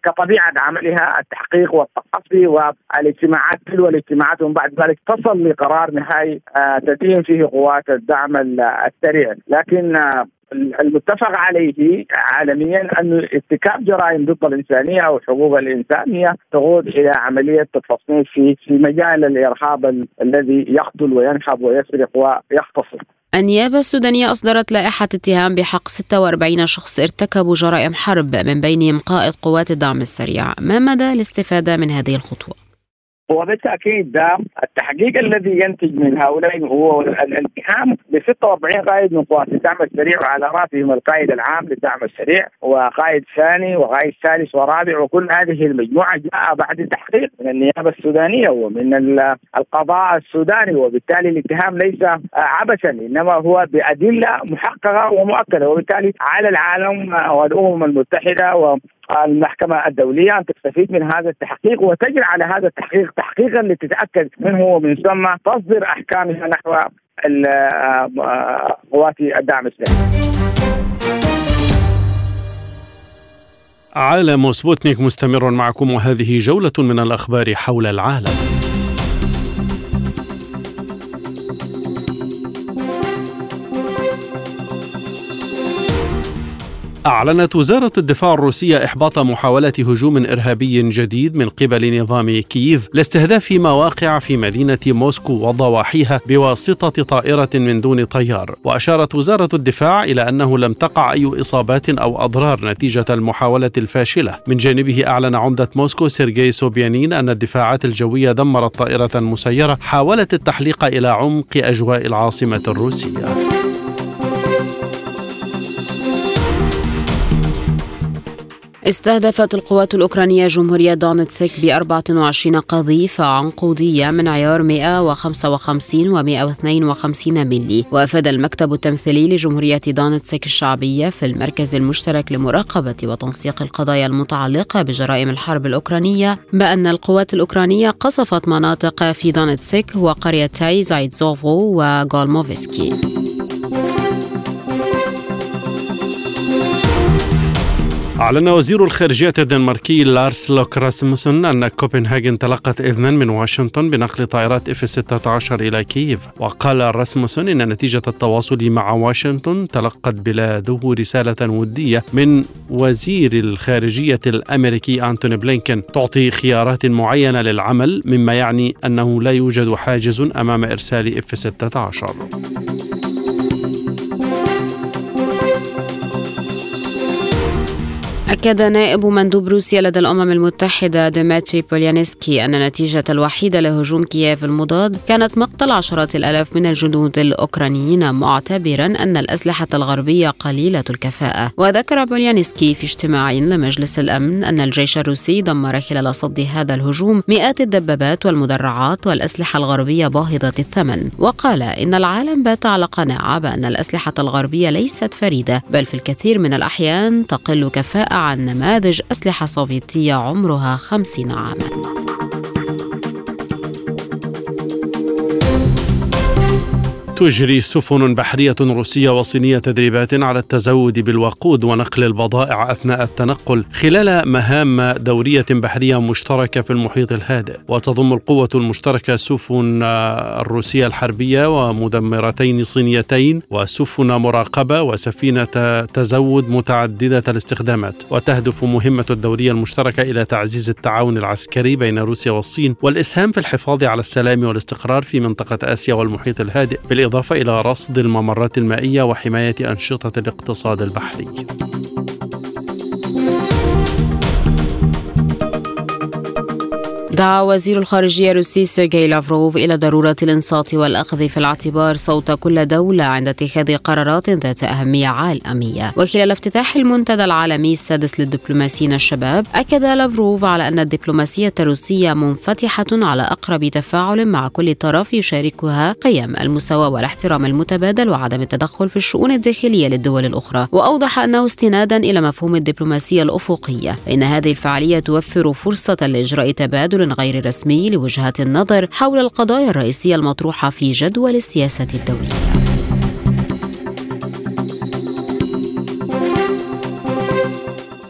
كطبيعة عملها التحقيق والتقصي والاجتماعات تلو الاجتماعات ومن بعد ذلك تصل لقرار نهائي آه، تدين فيه قوات الدعم السريع. لكن آه، المتفق عليه عالميا أن ارتكاب جرائم ضد الإنسانية أو حقوق الإنسان هي تقود إلى عملية تصنيف في في مجال الإرهاب الذي يقتل وينحب ويسرق ويغتصب النيابة السودانية أصدرت لائحة اتهام بحق 46 شخص ارتكبوا جرائم حرب من بينهم قائد قوات الدعم السريع ما مدى الاستفادة من هذه الخطوة؟ وبالتأكيد ده التحقيق الذي ينتج من هؤلاء هو الاتهام ب 46 قائد من قوات الدعم السريع وعلى رأسهم القائد العام للدعم السريع وقائد ثاني وقائد ثالث ورابع وكل هذه المجموعة جاء بعد تحقيق من النيابة السودانية ومن القضاء السوداني وبالتالي الاتهام ليس عبثا إنما هو بأدلة محققة ومؤكدة وبالتالي على العالم والأمم المتحدة المحكمة الدولية أن تستفيد من هذا التحقيق وتجري على هذا التحقيق تحقيقا لتتأكد منه ومن ثم تصدر أحكامها نحو قوات الدعم الإسلامي. عالم سبوتنيك مستمر معكم. وهذه جولة من الأخبار حول العالم. أعلنت وزارة الدفاع الروسية إحباط محاولة هجوم إرهابي جديد من قبل نظام كييف لاستهداف مواقع في مدينة موسكو وضواحيها بواسطة طائرة من دون طيار. وأشارت وزارة الدفاع إلى أنه لم تقع أي إصابات أو أضرار نتيجة المحاولة الفاشلة. من جانبه أعلن عمدة موسكو سيرجي سوبيانين أن الدفاعات الجوية دمرت طائرة مسيرة حاولت التحليق إلى عمق أجواء العاصمة الروسية. استهدفت القوات الأوكرانية جمهورية دونتسك ب 24 قذيفة عنقودية من عيار 155 و 152 ملي وأفاد المكتب التمثيلي لجمهورية دونتسك الشعبية في المركز المشترك لمراقبة وتنسيق القضايا المتعلقة بجرائم الحرب الأوكرانية بأن القوات الأوكرانية قصفت مناطق في دونتسك وقريتي زايتسوفو وغولموفسكي. أعلن وزير الخارجية الدنماركي لارس لوكه راسموسن أن كوبنهاجن تلقت إذنا من واشنطن بنقل طائرات اف 16 إلى كييف. وقال راسموسن إن نتيجة التواصل مع واشنطن تلقت بلاده رسالة ودية من وزير الخارجية الأمريكي أنتوني بلينكن تعطي خيارات معينة للعمل مما يعني أنه لا يوجد حاجز أمام إرسال اف 16 أكد نائب مندوب روسيا لدى الأمم المتحدة ديمتري بوليانسكي أن النتيجة الوحيدة لهجوم كييف المضاد كانت مقتل عشرات الآلاف من الجنود الأوكرانيين معتبرا أن الأسلحة الغربية قليلة الكفاءة. وذكر بوليانسكي في اجتماع لمجلس الأمن أن الجيش الروسي دمر خلال صد هذا الهجوم مئات الدبابات والمدرعات والأسلحة الغربية باهظة الثمن. وقال إن العالم بات على قناعة بأن الأسلحة الغربية ليست فريدة بل في الكثير من الأحيان تقل كفاءة عن نماذج أسلحة سوفيتية عمرها خمسين عاماً. تجري سفن بحرية روسية وصينية تدريبات على التزود بالوقود ونقل البضائع أثناء التنقل خلال مهام دورية بحرية مشتركة في المحيط الهادئ. وتضم القوة المشتركة سفن الروسية الحربية ومدمرتين صينيتين وسفن مراقبة وسفينة تزود متعددة الاستخدامات. وتهدف مهمة الدورية المشتركة إلى تعزيز التعاون العسكري بين روسيا والصين والإسهام في الحفاظ على السلام والاستقرار في منطقة آسيا والمحيط الهادئ. بالإضافة إلى رصد الممرات المائية وحماية أنشطة الاقتصاد البحري. دعا وزير الخارجية الروسي سيرجي لافروف إلى ضرورة الإنصات والأخذ في الاعتبار صوت كل دولة عند اتخاذ قرارات ذات أهمية عالمية. وخلال افتتاح المنتدى العالمي السادس للدبلوماسيين الشباب أكد لافروف على أن الدبلوماسية الروسية منفتحة على أقرب تفاعل مع كل طرف يشاركها قيم المساواة والاحترام المتبادل وعدم التدخل في الشؤون الداخلية للدول الأخرى. وأوضح أنه استنادا إلى مفهوم الدبلوماسية الأفقية فإن هذه الفعالية توفر فرصة لإجراء تبادل غير رسمي لوجهات النظر حول القضايا الرئيسية المطروحة في جدول السياسة الدولية.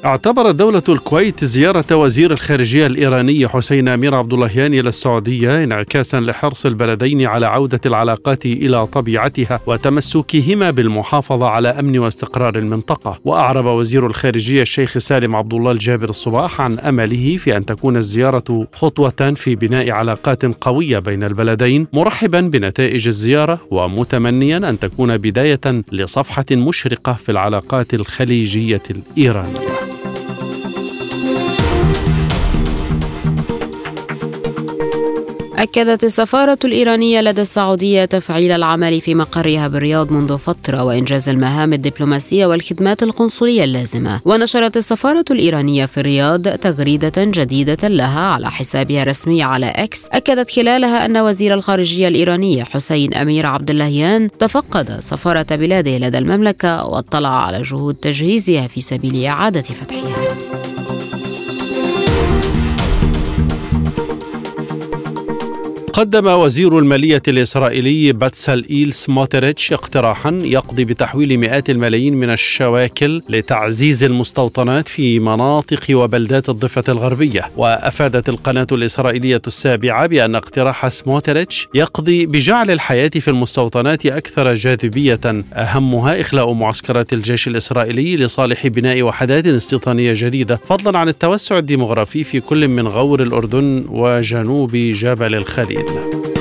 اعتبرت دولة الكويت زيارة وزير الخارجية الإيراني حسين أمير عبد اللهيان إلى السعودية انعكاسا لحرص البلدين على عودة العلاقات إلى طبيعتها وتمسكهما بالمحافظة على أمن واستقرار المنطقة. وأعرب وزير الخارجية الشيخ سالم عبد الله الجابر الصباح عن أمله في أن تكون الزيارة خطوة في بناء علاقات قوية بين البلدين مرحبا بنتائج الزيارة ومتمنيا أن تكون بداية لصفحة مشرقة في العلاقات الخليجية الإيرانية. أكدت السفارة الإيرانية لدى السعودية تفعيل العمل في مقرها بالرياض منذ فترة وإنجاز المهام الدبلوماسية والخدمات القنصلية اللازمة. ونشرت السفارة الإيرانية في الرياض تغريدة جديدة لها على حسابها الرسمي على إكس أكدت خلالها أن وزير الخارجية الإيراني حسين أمير عبد اللهيان تفقد سفارة بلاده لدى المملكة واطلع على جهود تجهيزها في سبيل إعادة فتحها. قدم وزير المالية الإسرائيلي بتسلئيل سموتريتش اقتراحا يقضي بتحويل مئات الملايين من الشواكل لتعزيز المستوطنات في مناطق وبلدات الضفة الغربية. وأفادت القناة الإسرائيلية السابعة بأن اقتراح سموتريتش يقضي بجعل الحياة في المستوطنات أكثر جاذبية. أهمها إخلاء معسكرات الجيش الإسرائيلي لصالح بناء وحدات استيطانية جديدة فضلا عن التوسع الديمغرافي في كل من غور الأردن وجنوب جبل الخليل. midnight.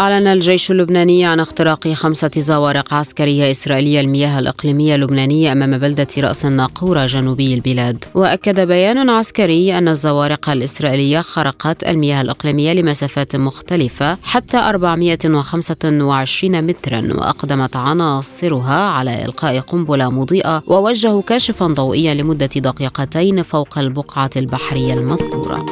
أعلن الجيش اللبناني عن اختراق خمسة زوارق عسكرية إسرائيلية المياه الإقليمية اللبنانية أمام بلدة رأس الناقورة جنوبي البلاد. وأكد بيان عسكري أن الزوارق الإسرائيلية خرقت المياه الإقليمية لمسافات مختلفة حتى 425 مترا وأقدمت عناصرها على إلقاء قنبلة مضيئة ووجهوا كاشفا ضوئيا لمدة دقيقتين فوق البقعة البحرية المذكورة.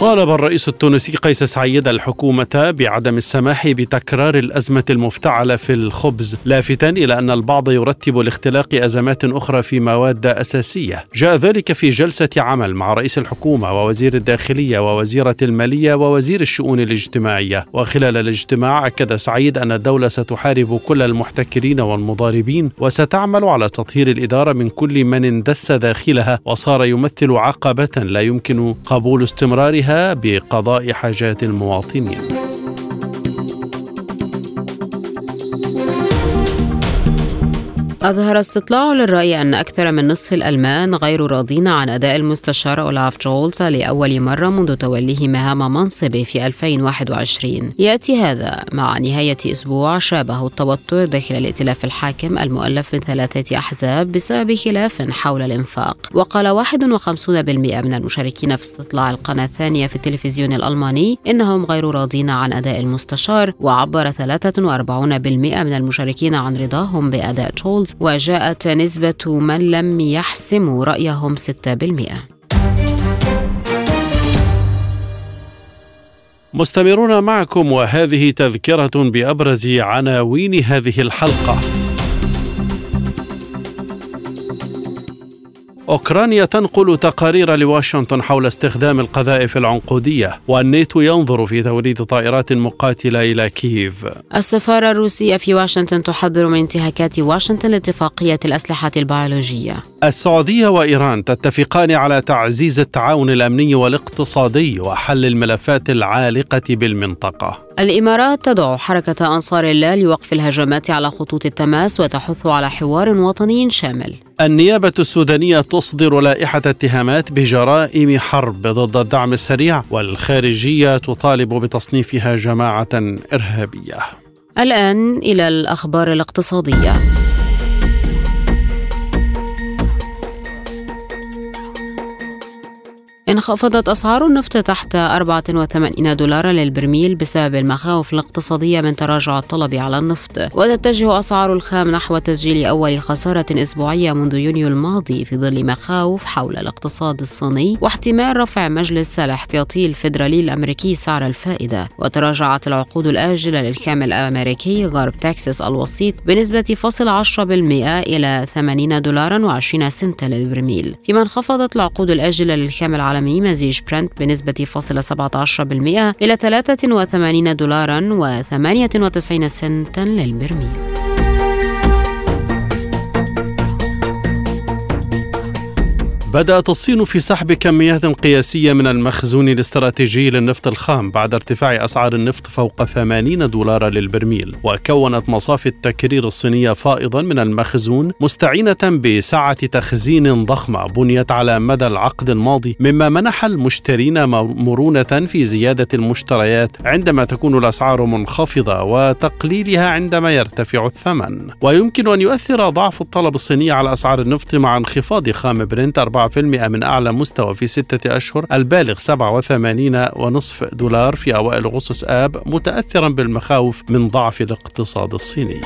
طالب الرئيس التونسي قيس سعيد الحكومة بعدم السماح بتكرار الأزمة المفتعلة في الخبز لافتا إلى أن البعض يرتب لاختلاق أزمات أخرى في مواد أساسية. جاء ذلك في جلسة عمل مع رئيس الحكومة ووزير الداخلية ووزيرة المالية ووزير الشؤون الاجتماعية. وخلال الاجتماع أكد سعيد أن الدولة ستحارب كل المحتكرين والمضاربين وستعمل على تطهير الإدارة من كل من اندس داخلها وصار يمثل عقبة لا يمكن قبول استمرارها. بقضاء حاجات المواطنين. أظهر استطلاع للرأي أن أكثر من نصف الألمان غير راضين عن أداء المستشار أولاف جولز لأول مرة منذ توليه مهام منصبه في 2021 يأتي هذا مع نهاية أسبوع شابه التوتر داخل الائتلاف الحاكم المؤلف من ثلاثة أحزاب بسبب خلاف حول الإنفاق. وقال 51% من المشاركين في استطلاع القناة الثانية في التلفزيون الألماني إنهم غير راضين عن أداء المستشار وعبر 43% من المشاركين عن رضاهم بأداء جولز وجاءت نسبة من لم يحسموا رأيهم 6%. مستمرون معكم وهذه تذكرة بأبرز عناوين هذه الحلقة. أوكرانيا تنقل تقارير لواشنطن حول استخدام القذائف العنقودية والناتو ينظر في توريد طائرات مقاتلة إلى كييف. السفارة الروسية في واشنطن تحذر من انتهاكات واشنطن لاتفاقية الأسلحة البيولوجية. السعودية وإيران تتفقان على تعزيز التعاون الأمني والاقتصادي وحل الملفات العالقة بالمنطقة. الإمارات تدعو حركة أنصار الله لوقف الهجمات على خطوط التماس وتحث على حوار وطني شامل. النيابة السودانية تصدر لائحة اتهامات بجرائم حرب ضد الدعم السريع والخارجية تطالب بتصنيفها جماعة إرهابية. الآن إلى الأخبار الاقتصادية. انخفضت أسعار النفط تحت 84 دولارا للبرميل بسبب المخاوف الاقتصادية من تراجع الطلب على النفط. وتتجه أسعار الخام نحو تسجيل أول خسارة أسبوعية منذ يونيو الماضي في ظل مخاوف حول الاقتصاد الصيني واحتمال رفع مجلس الاحتياطي الفيدرالي الأمريكي سعر الفائدة. وتراجعت العقود الآجلة للخام الأمريكي غرب تكساس الوسيط بنسبة فاصل 10% إلى 80 دولارا و20 سنتا للبرميل. فيما انخفضت العقود الآجلة للخام العالمي العالمي مزيج برنت بنسبة فاصل 17% إلى 83 دولارا و98 سنتا للبرميل. بدأت الصين في سحب كميات قياسية من المخزون الاستراتيجي للنفط الخام بعد ارتفاع أسعار النفط فوق 80 دولارا للبرميل. وكونت مصافي التكرير الصينية فائضا من المخزون مستعينة بسعة تخزين ضخمة بنيت على مدى العقد الماضي مما منح المشترين مرونة في زيادة المشتريات عندما تكون الأسعار منخفضة وتقليلها عندما يرتفع الثمن. ويمكن أن يؤثر ضعف الطلب الصيني على أسعار النفط مع انخفاض خام برنت 4% من أعلى مستوى في ستة أشهر البالغ 87.5 دولار في أوائل أغسطس آب متأثرا بالمخاوف من ضعف الاقتصاد الصيني.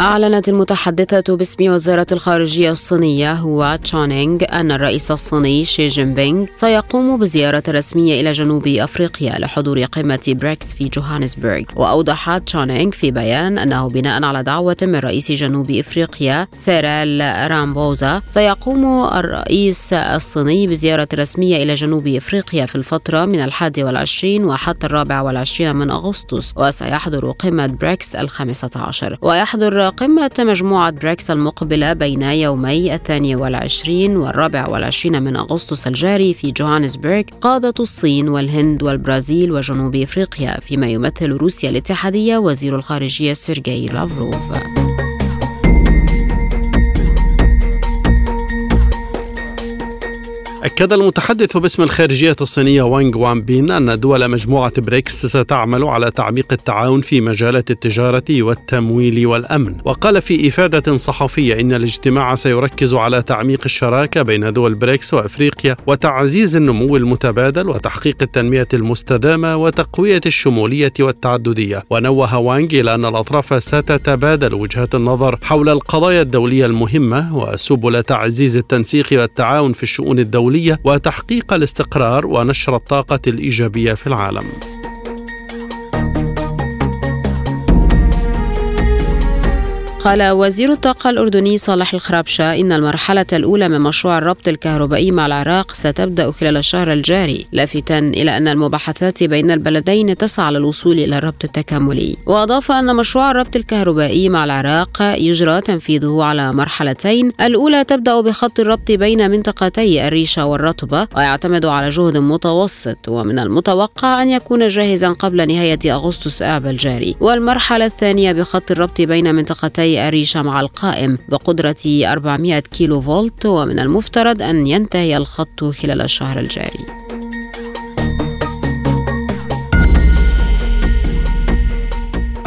أعلنت المتحدثة باسم وزارة الخارجية الصينية هوا تشونينغ أن الرئيس الصيني شي جين بينغ سيقوم بزيارة رسمية إلى جنوب أفريقيا لحضور قمة بريكس في جوهانسبرغ. وأوضح تشونينغ في بيان أنه بناء على دعوة من رئيس جنوب إفريقيا سيريل رامافوزا سيقوم الرئيس الصيني بزيارة رسمية إلى جنوب إفريقيا في الفترة من الحادي والعشرين وحتى الرابع والعشرين من أغسطس وسيحضر قمة بريكس الخامسة عشر. ويحضر قمة مجموعة بريكس المقبلة بين يومي الثاني والعشرين والرابع والعشرين من أغسطس الجاري في جوهانسبرغ قادة الصين والهند والبرازيل وجنوب إفريقيا فيما يمثل روسيا الاتحادية وزير الخارجية سيرجي لافروف. أكد المتحدث باسم الخارجية الصينية وانغ ون بين أن دول مجموعة بريكس ستعمل على تعميق التعاون في مجالات التجارة والتمويل والأمن. وقال في إفادة صحفية إن الاجتماع سيركز على تعميق الشراكة بين دول بريكس وأفريقيا وتعزيز النمو المتبادل وتحقيق التنمية المستدامة وتقوية الشمولية والتعددية. ونوه وانغ إلى أن الأطراف ستتبادل وجهات النظر حول القضايا الدولية المهمة وسبل تعزيز التنسيق والتعاون في الشؤون الدولية وتحقيق الاستقرار ونشر الطاقة الإيجابية في العالم. قال وزير الطاقة الأردني صالح الخرابشة إن المرحلة الأولى من مشروع الربط الكهربائي مع العراق ستبدأ خلال الشهر الجاري لافتا إلى أن المباحثات بين البلدين تسعى للوصول إلى الربط التكاملي. وأضاف أن مشروع الربط الكهربائي مع العراق يجرى تنفيذه على مرحلتين الأولى تبدأ بخط الربط بين منطقتي الريشة والرطبة ويعتمد على جهد متوسط ومن المتوقع أن يكون جاهزا قبل نهاية أغسطس آب الجاري. والمرحلة الثانية بخط الربط بين منطقتي الريشة مع القائم بقدرة 400 كيلو فولت ومن المفترض أن ينتهي الخط خلال الشهر الجاري.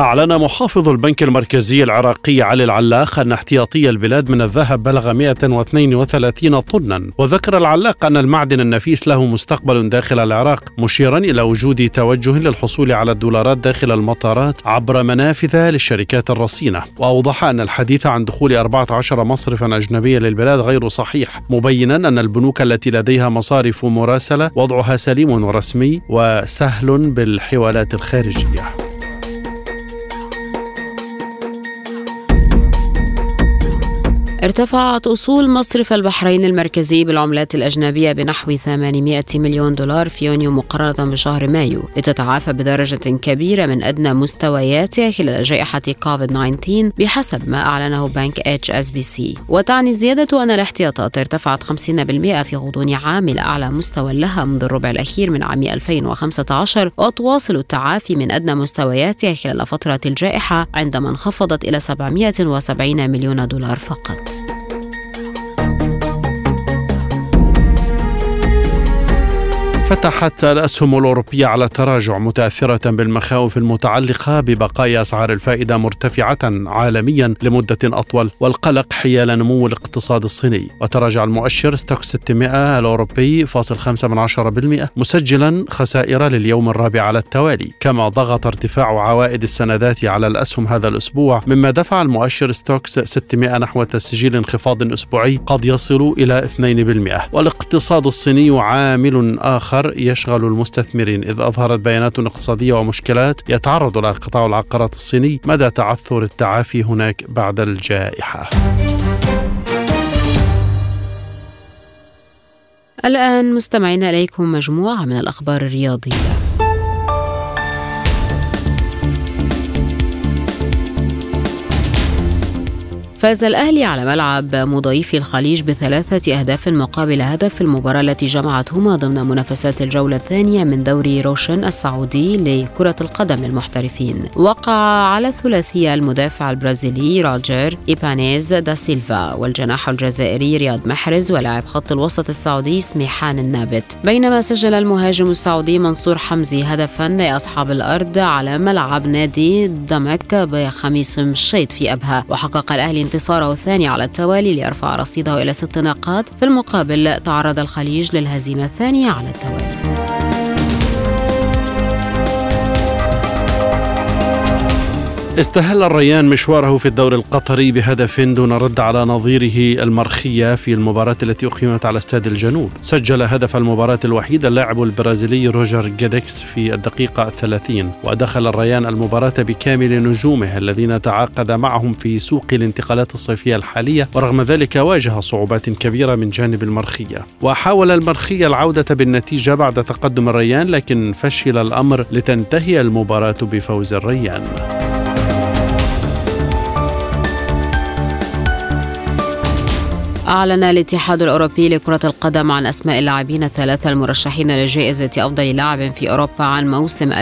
أعلن محافظ البنك المركزي العراقي علي العلاق أن احتياطي البلاد من الذهب بلغ 132 طنا وذكر العلاق أن المعدن النفيس له مستقبل داخل العراق مشيرا إلى وجود توجه للحصول على الدولارات داخل المطارات عبر منافذ للشركات الرصينة. وأوضح أن الحديث عن دخول 14 مصرفا أجنبيا للبلاد غير صحيح مبينا أن البنوك التي لديها مصارف مراسلة وضعها سليم ورسمي وسهل بالحوالات الخارجية. ارتفعت أصول مصرف البحرين المركزي بالعملات الأجنبية بنحو 800 مليون دولار في يونيو مقارنة بشهر مايو لتتعافى بدرجة كبيرة من أدنى مستوياتها خلال جائحة كوفيد-19 بحسب ما أعلنه بنك اتش اس بي سي وتعني الزيادة أن الاحتياطات ارتفعت 50% في غضون عام إلى أعلى مستوى لها منذ الربع الأخير من عام 2015 وتواصل التعافي من أدنى مستوياتها خلال فترة الجائحة عندما انخفضت إلى 770 مليون دولار فقط. فتحت الأسهم الأوروبية على تراجع متأثرة بالمخاوف المتعلقة ببقاء أسعار الفائدة مرتفعة عالميا لمدة أطول والقلق حيال نمو الاقتصاد الصيني. وتراجع المؤشر ستوكس 600 الأوروبي فاصل 5 من عشرة بالمئة مسجلا خسائر لليوم الرابع على التوالي. كما ضغط ارتفاع عوائد السندات على الأسهم هذا الأسبوع مما دفع المؤشر ستوكس 600 نحو تسجيل انخفاض أسبوعي قد يصل إلى 2% والاقتصاد الصيني عامل آخر يشغل المستثمرين إذ أظهرت بيانات اقتصادية ومشكلات يتعرض لها قطاع العقارات الصيني مدى تعثر التعافي هناك بعد الجائحة. الآن مستمعين إليكم مجموعة من الأخبار الرياضية. فاز الأهلي على ملعب مضيفه الخليج بثلاثة أهداف مقابل هدف في المباراة التي جمعتهما ضمن منافسات الجولة الثانية من دوري روشن السعودي لكرة القدم للمحترفين. وقع على الثلاثية المدافع البرازيلي روجر إيبانيز دا سيلفا والجناح الجزائري رياض محرز ولاعب خط الوسط السعودي سميحان النابت. بينما سجل المهاجم السعودي منصور حمزي هدفا لأصحاب الأرض على ملعب نادي ضمك بخميس مشيط في أبها. وحقق الأهلي انتصاره الثاني على التوالي ليرفع رصيده إلى ست نقاط. في المقابل تعرض الخليج للهزيمة الثانية على التوالي. استهل الريان مشواره في الدور القطري بهدف دون رد على نظيره المرخية في المباراة التي أقيمت على استاد الجنوب. سجل هدف المباراة الوحيد اللاعب البرازيلي روجر جيديس في الدقيقة الثلاثين ودخل الريان المباراة بكامل نجومه الذين تعاقد معهم في سوق الانتقالات الصيفية الحالية ورغم ذلك واجه صعوبات كبيرة من جانب المرخية. وحاول المرخية العودة بالنتيجة بعد تقدم الريان لكن فشل الأمر لتنتهي المباراة بفوز الريان. أعلن الاتحاد الأوروبي لكرة القدم عن أسماء اللاعبين الثلاثة المرشحين لجائزة أفضل لاعب في أوروبا عن موسم 2022-2023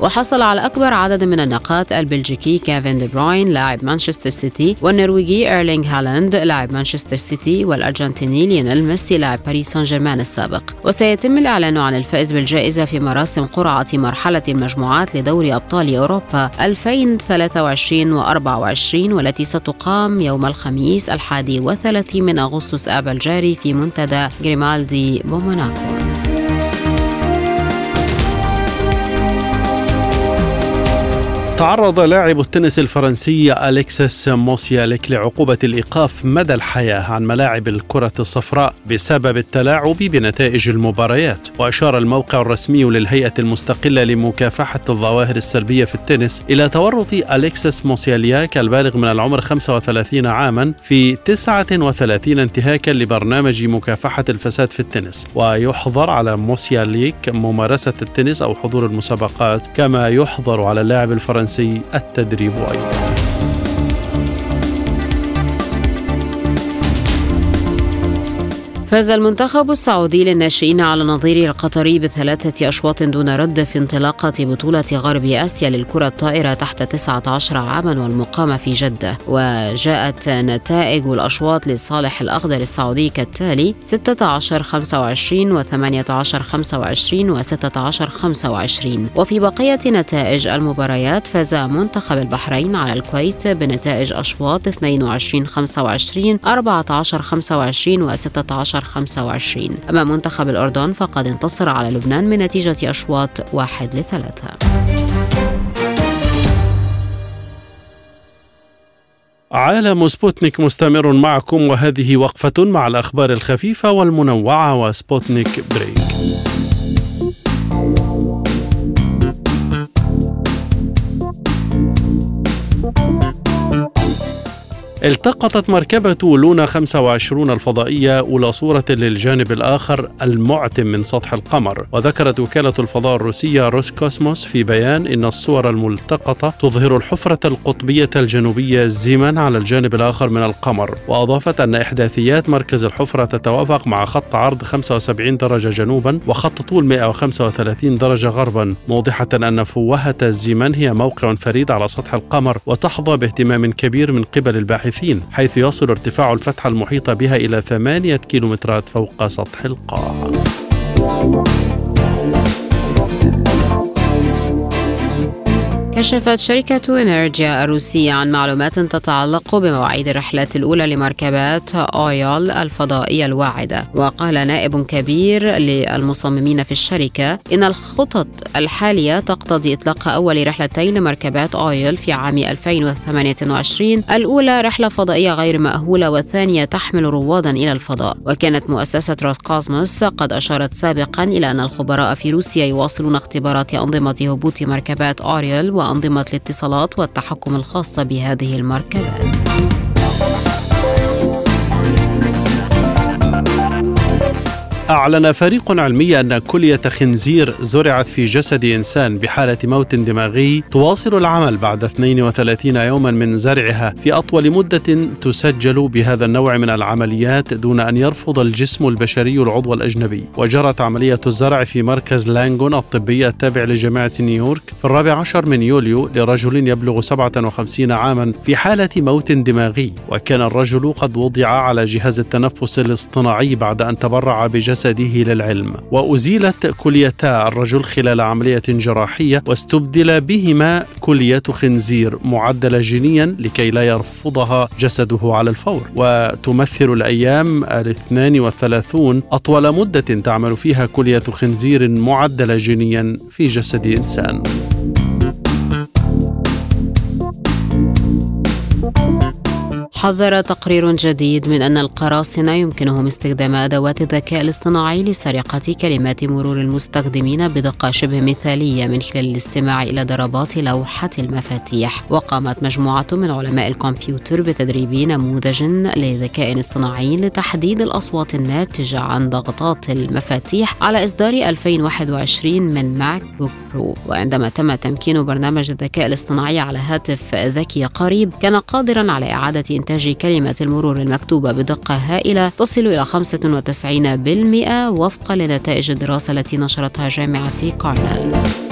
وحصل على أكبر عدد من النقاط البلجيكي كيفن دي بروين لاعب مانشستر سيتي والنرويجي إيرلينغ هالاند لاعب مانشستر سيتي والأرجنتيني ليونيل ميسي لاعب باريس سان جيرمان السابق. وسيتم الإعلان عن الفائز بالجائزة في مراسم قرعة مرحلة المجموعات لدوري أبطال أوروبا 2023 و24 والتي ستقام تقام يوم الخميس الحادي وثلاثين من أغسطس آب الجاري في منتدى غريمالدي بموناكو. تعرض لاعب التنس الفرنسي أليكسيس موسياليك لعقوبة الإيقاف مدى الحياة عن ملاعب الكرة الصفراء بسبب التلاعب بنتائج المباريات. وأشار الموقع الرسمي للهيئة المستقلة لمكافحة الظواهر السلبية في التنس إلى تورط أليكسيس موسياليك البالغ من العمر 35 عاما في 39 انتهاكا لبرنامج مكافحة الفساد في التنس. ويحظر على موسياليك ممارسة التنس أو حضور المسابقات كما يحظر على اللاعب الفرنسي الفرنسي التدريب أيضا. فاز المنتخب السعودي للناشئين على نظيره القطري بثلاثة أشواط دون رد في انطلاقة بطولة غرب آسيا للكرة الطائرة تحت 19 عاما والمقامة في جدة. وجاءت نتائج الأشواط لصالح الأخضر السعودي كالتالي 16 25 و 18 25 و 16 25 وفي بقية نتائج المباريات فاز منتخب البحرين على الكويت بنتائج أشواط 22 25 14 25 و 16 25 أما منتخب الأردن فقد انتصر على لبنان من نتيجة أشواط واحد لثلاثة. عالم سبوتنيك مستمر معكم وهذه وقفة مع الأخبار الخفيفة والمنوعة وسبوتنيك بريك. التقطت مركبة لونا 25 الفضائية أولى صورة للجانب الآخر المعتم من سطح القمر. وذكرت وكالة الفضاء الروسية روسكوسموس في بيان إن الصور الملتقطة تظهر الحفرة القطبية الجنوبية زيمان على الجانب الآخر من القمر. وأضافت أن إحداثيات مركز الحفرة تتوافق مع خط عرض 75 درجة جنوبا وخط طول 135 درجة غربا موضحة أن فوهة زيمان هي موقع فريد على سطح القمر وتحظى باهتمام كبير من قبل الباحثين. حيث يصل ارتفاع الفتحة المحيطة بها إلى ثمانية كيلومترات فوق سطح القاع. كشفت شركة إنرجيا الروسية عن معلومات تتعلق بمواعيد الرحلات الأولى لمركبات أويل الفضائية الواعدة. وقال نائب كبير للمصممين في الشركة إن الخطط الحالية تقتضي إطلاق أول رحلتين لمركبات أويل في عام 2028 الأولى رحلة فضائية غير مأهولة والثانية تحمل رواد إلى الفضاء. وكانت مؤسسة روسكوزموس قد أشارت سابقا إلى أن الخبراء في روسيا يواصلون اختبارات أنظمة هبوط مركبات أوريل وأنظمة الاتصالات والتحكم الخاصة بهذه المركبات. أعلن فريق علمي أن كلية خنزير زرعت في جسد إنسان بحالة موت دماغي تواصل العمل بعد 32 يوما من زرعها في أطول مدة تسجل بهذا النوع من العمليات دون أن يرفض الجسم البشري العضو الأجنبي. وجرت عملية الزرع في مركز لانغون الطبي التابع لجامعة نيويورك في الرابع عشر من يوليو لرجل يبلغ 57 عاما في حالة موت دماغي. وكان الرجل قد وضع على جهاز التنفس الاصطناعي بعد أن تبرع بجسد جسده للعلم. وأزيلت كليتا الرجل خلال عملية جراحية واستبدل بهما كلية خنزير معدلة جينيا لكي لا يرفضها جسده على الفور. وتمثل الأيام الاثنان والثلاثون أطول مدة تعمل فيها كلية خنزير معدلة جينيا في جسد إنسان. حذر تقرير جديد من أن القراصنة يمكنهم استخدام أدوات الذكاء الاصطناعي لسرقة كلمات مرور المستخدمين بدقة شبه مثالية من خلال الاستماع إلى ضربات لوحة المفاتيح. وقامت مجموعة من علماء الكمبيوتر بتدريب نموذج لذكاء اصطناعي لتحديد الأصوات الناتجة عن ضغطات المفاتيح على إصدار 2021 من MacBook Pro وعندما تم تمكين برنامج الذكاء الاصطناعي على هاتف ذكي قريب كان قادرا على إعادة إنتاج كلمة المرور المكتوبة بدقة هائلة تصل إلى 95% وفقا لنتائج الدراسة التي نشرتها جامعة كورنل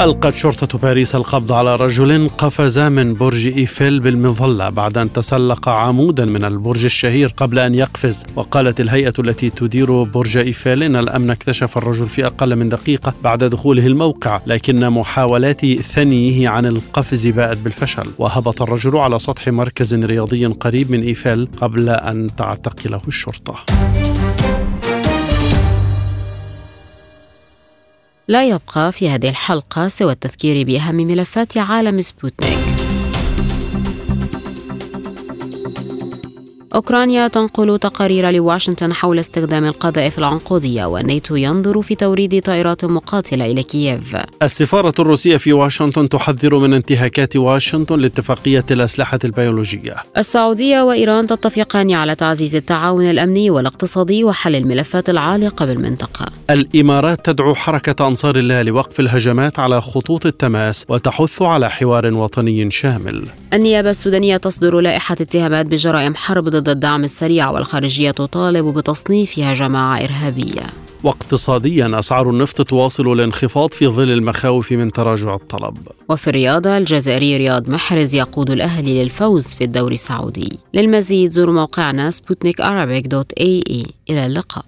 ألقت شرطة باريس القبض على رجل قفز من برج إيفيل بالمظلة بعد أن تسلق عمودا من البرج الشهير قبل أن يقفز. وقالت الهيئة التي تدير برج إيفيل إن الأمن اكتشف الرجل في أقل من دقيقة بعد دخوله الموقع لكن محاولات ثنيه عن القفز باءت بالفشل. وهبط الرجل على سطح مركز رياضي قريب من إيفيل قبل أن تعتقله الشرطة. لا يبقى في هذه الحلقة سوى التذكير بأهم ملفات عالم سبوتنيك. أوكرانيا تنقل تقارير لواشنطن حول استخدام القذائف العنقودية والناتو ينظر في توريد طائرات مقاتلة إلى كييف. السفارة الروسية في واشنطن تحذر من انتهاكات واشنطن لاتفاقية الأسلحة البيولوجية. السعودية وإيران تتفقان على تعزيز التعاون الأمني والاقتصادي وحل الملفات العالقة بالمنطقة. الإمارات تدعو حركة أنصار الله لوقف الهجمات على خطوط التماس وتحث على حوار وطني شامل. النيابة السودانية تصدر لائحة اتهامات بجرائم حرب ضد الدعم السريع والخارجية تطالب بتصنيفها جماعة إرهابية. واقتصاديا أسعار النفط تواصل الانخفاض في ظل المخاوف من تراجع الطلب. وفي الرياضة الجزائري رياض محرز يقود الأهلي للفوز في الدوري السعودي. للمزيد زوروا موقعنا سبوتنيك دوت إي إي. إلى اللقاء.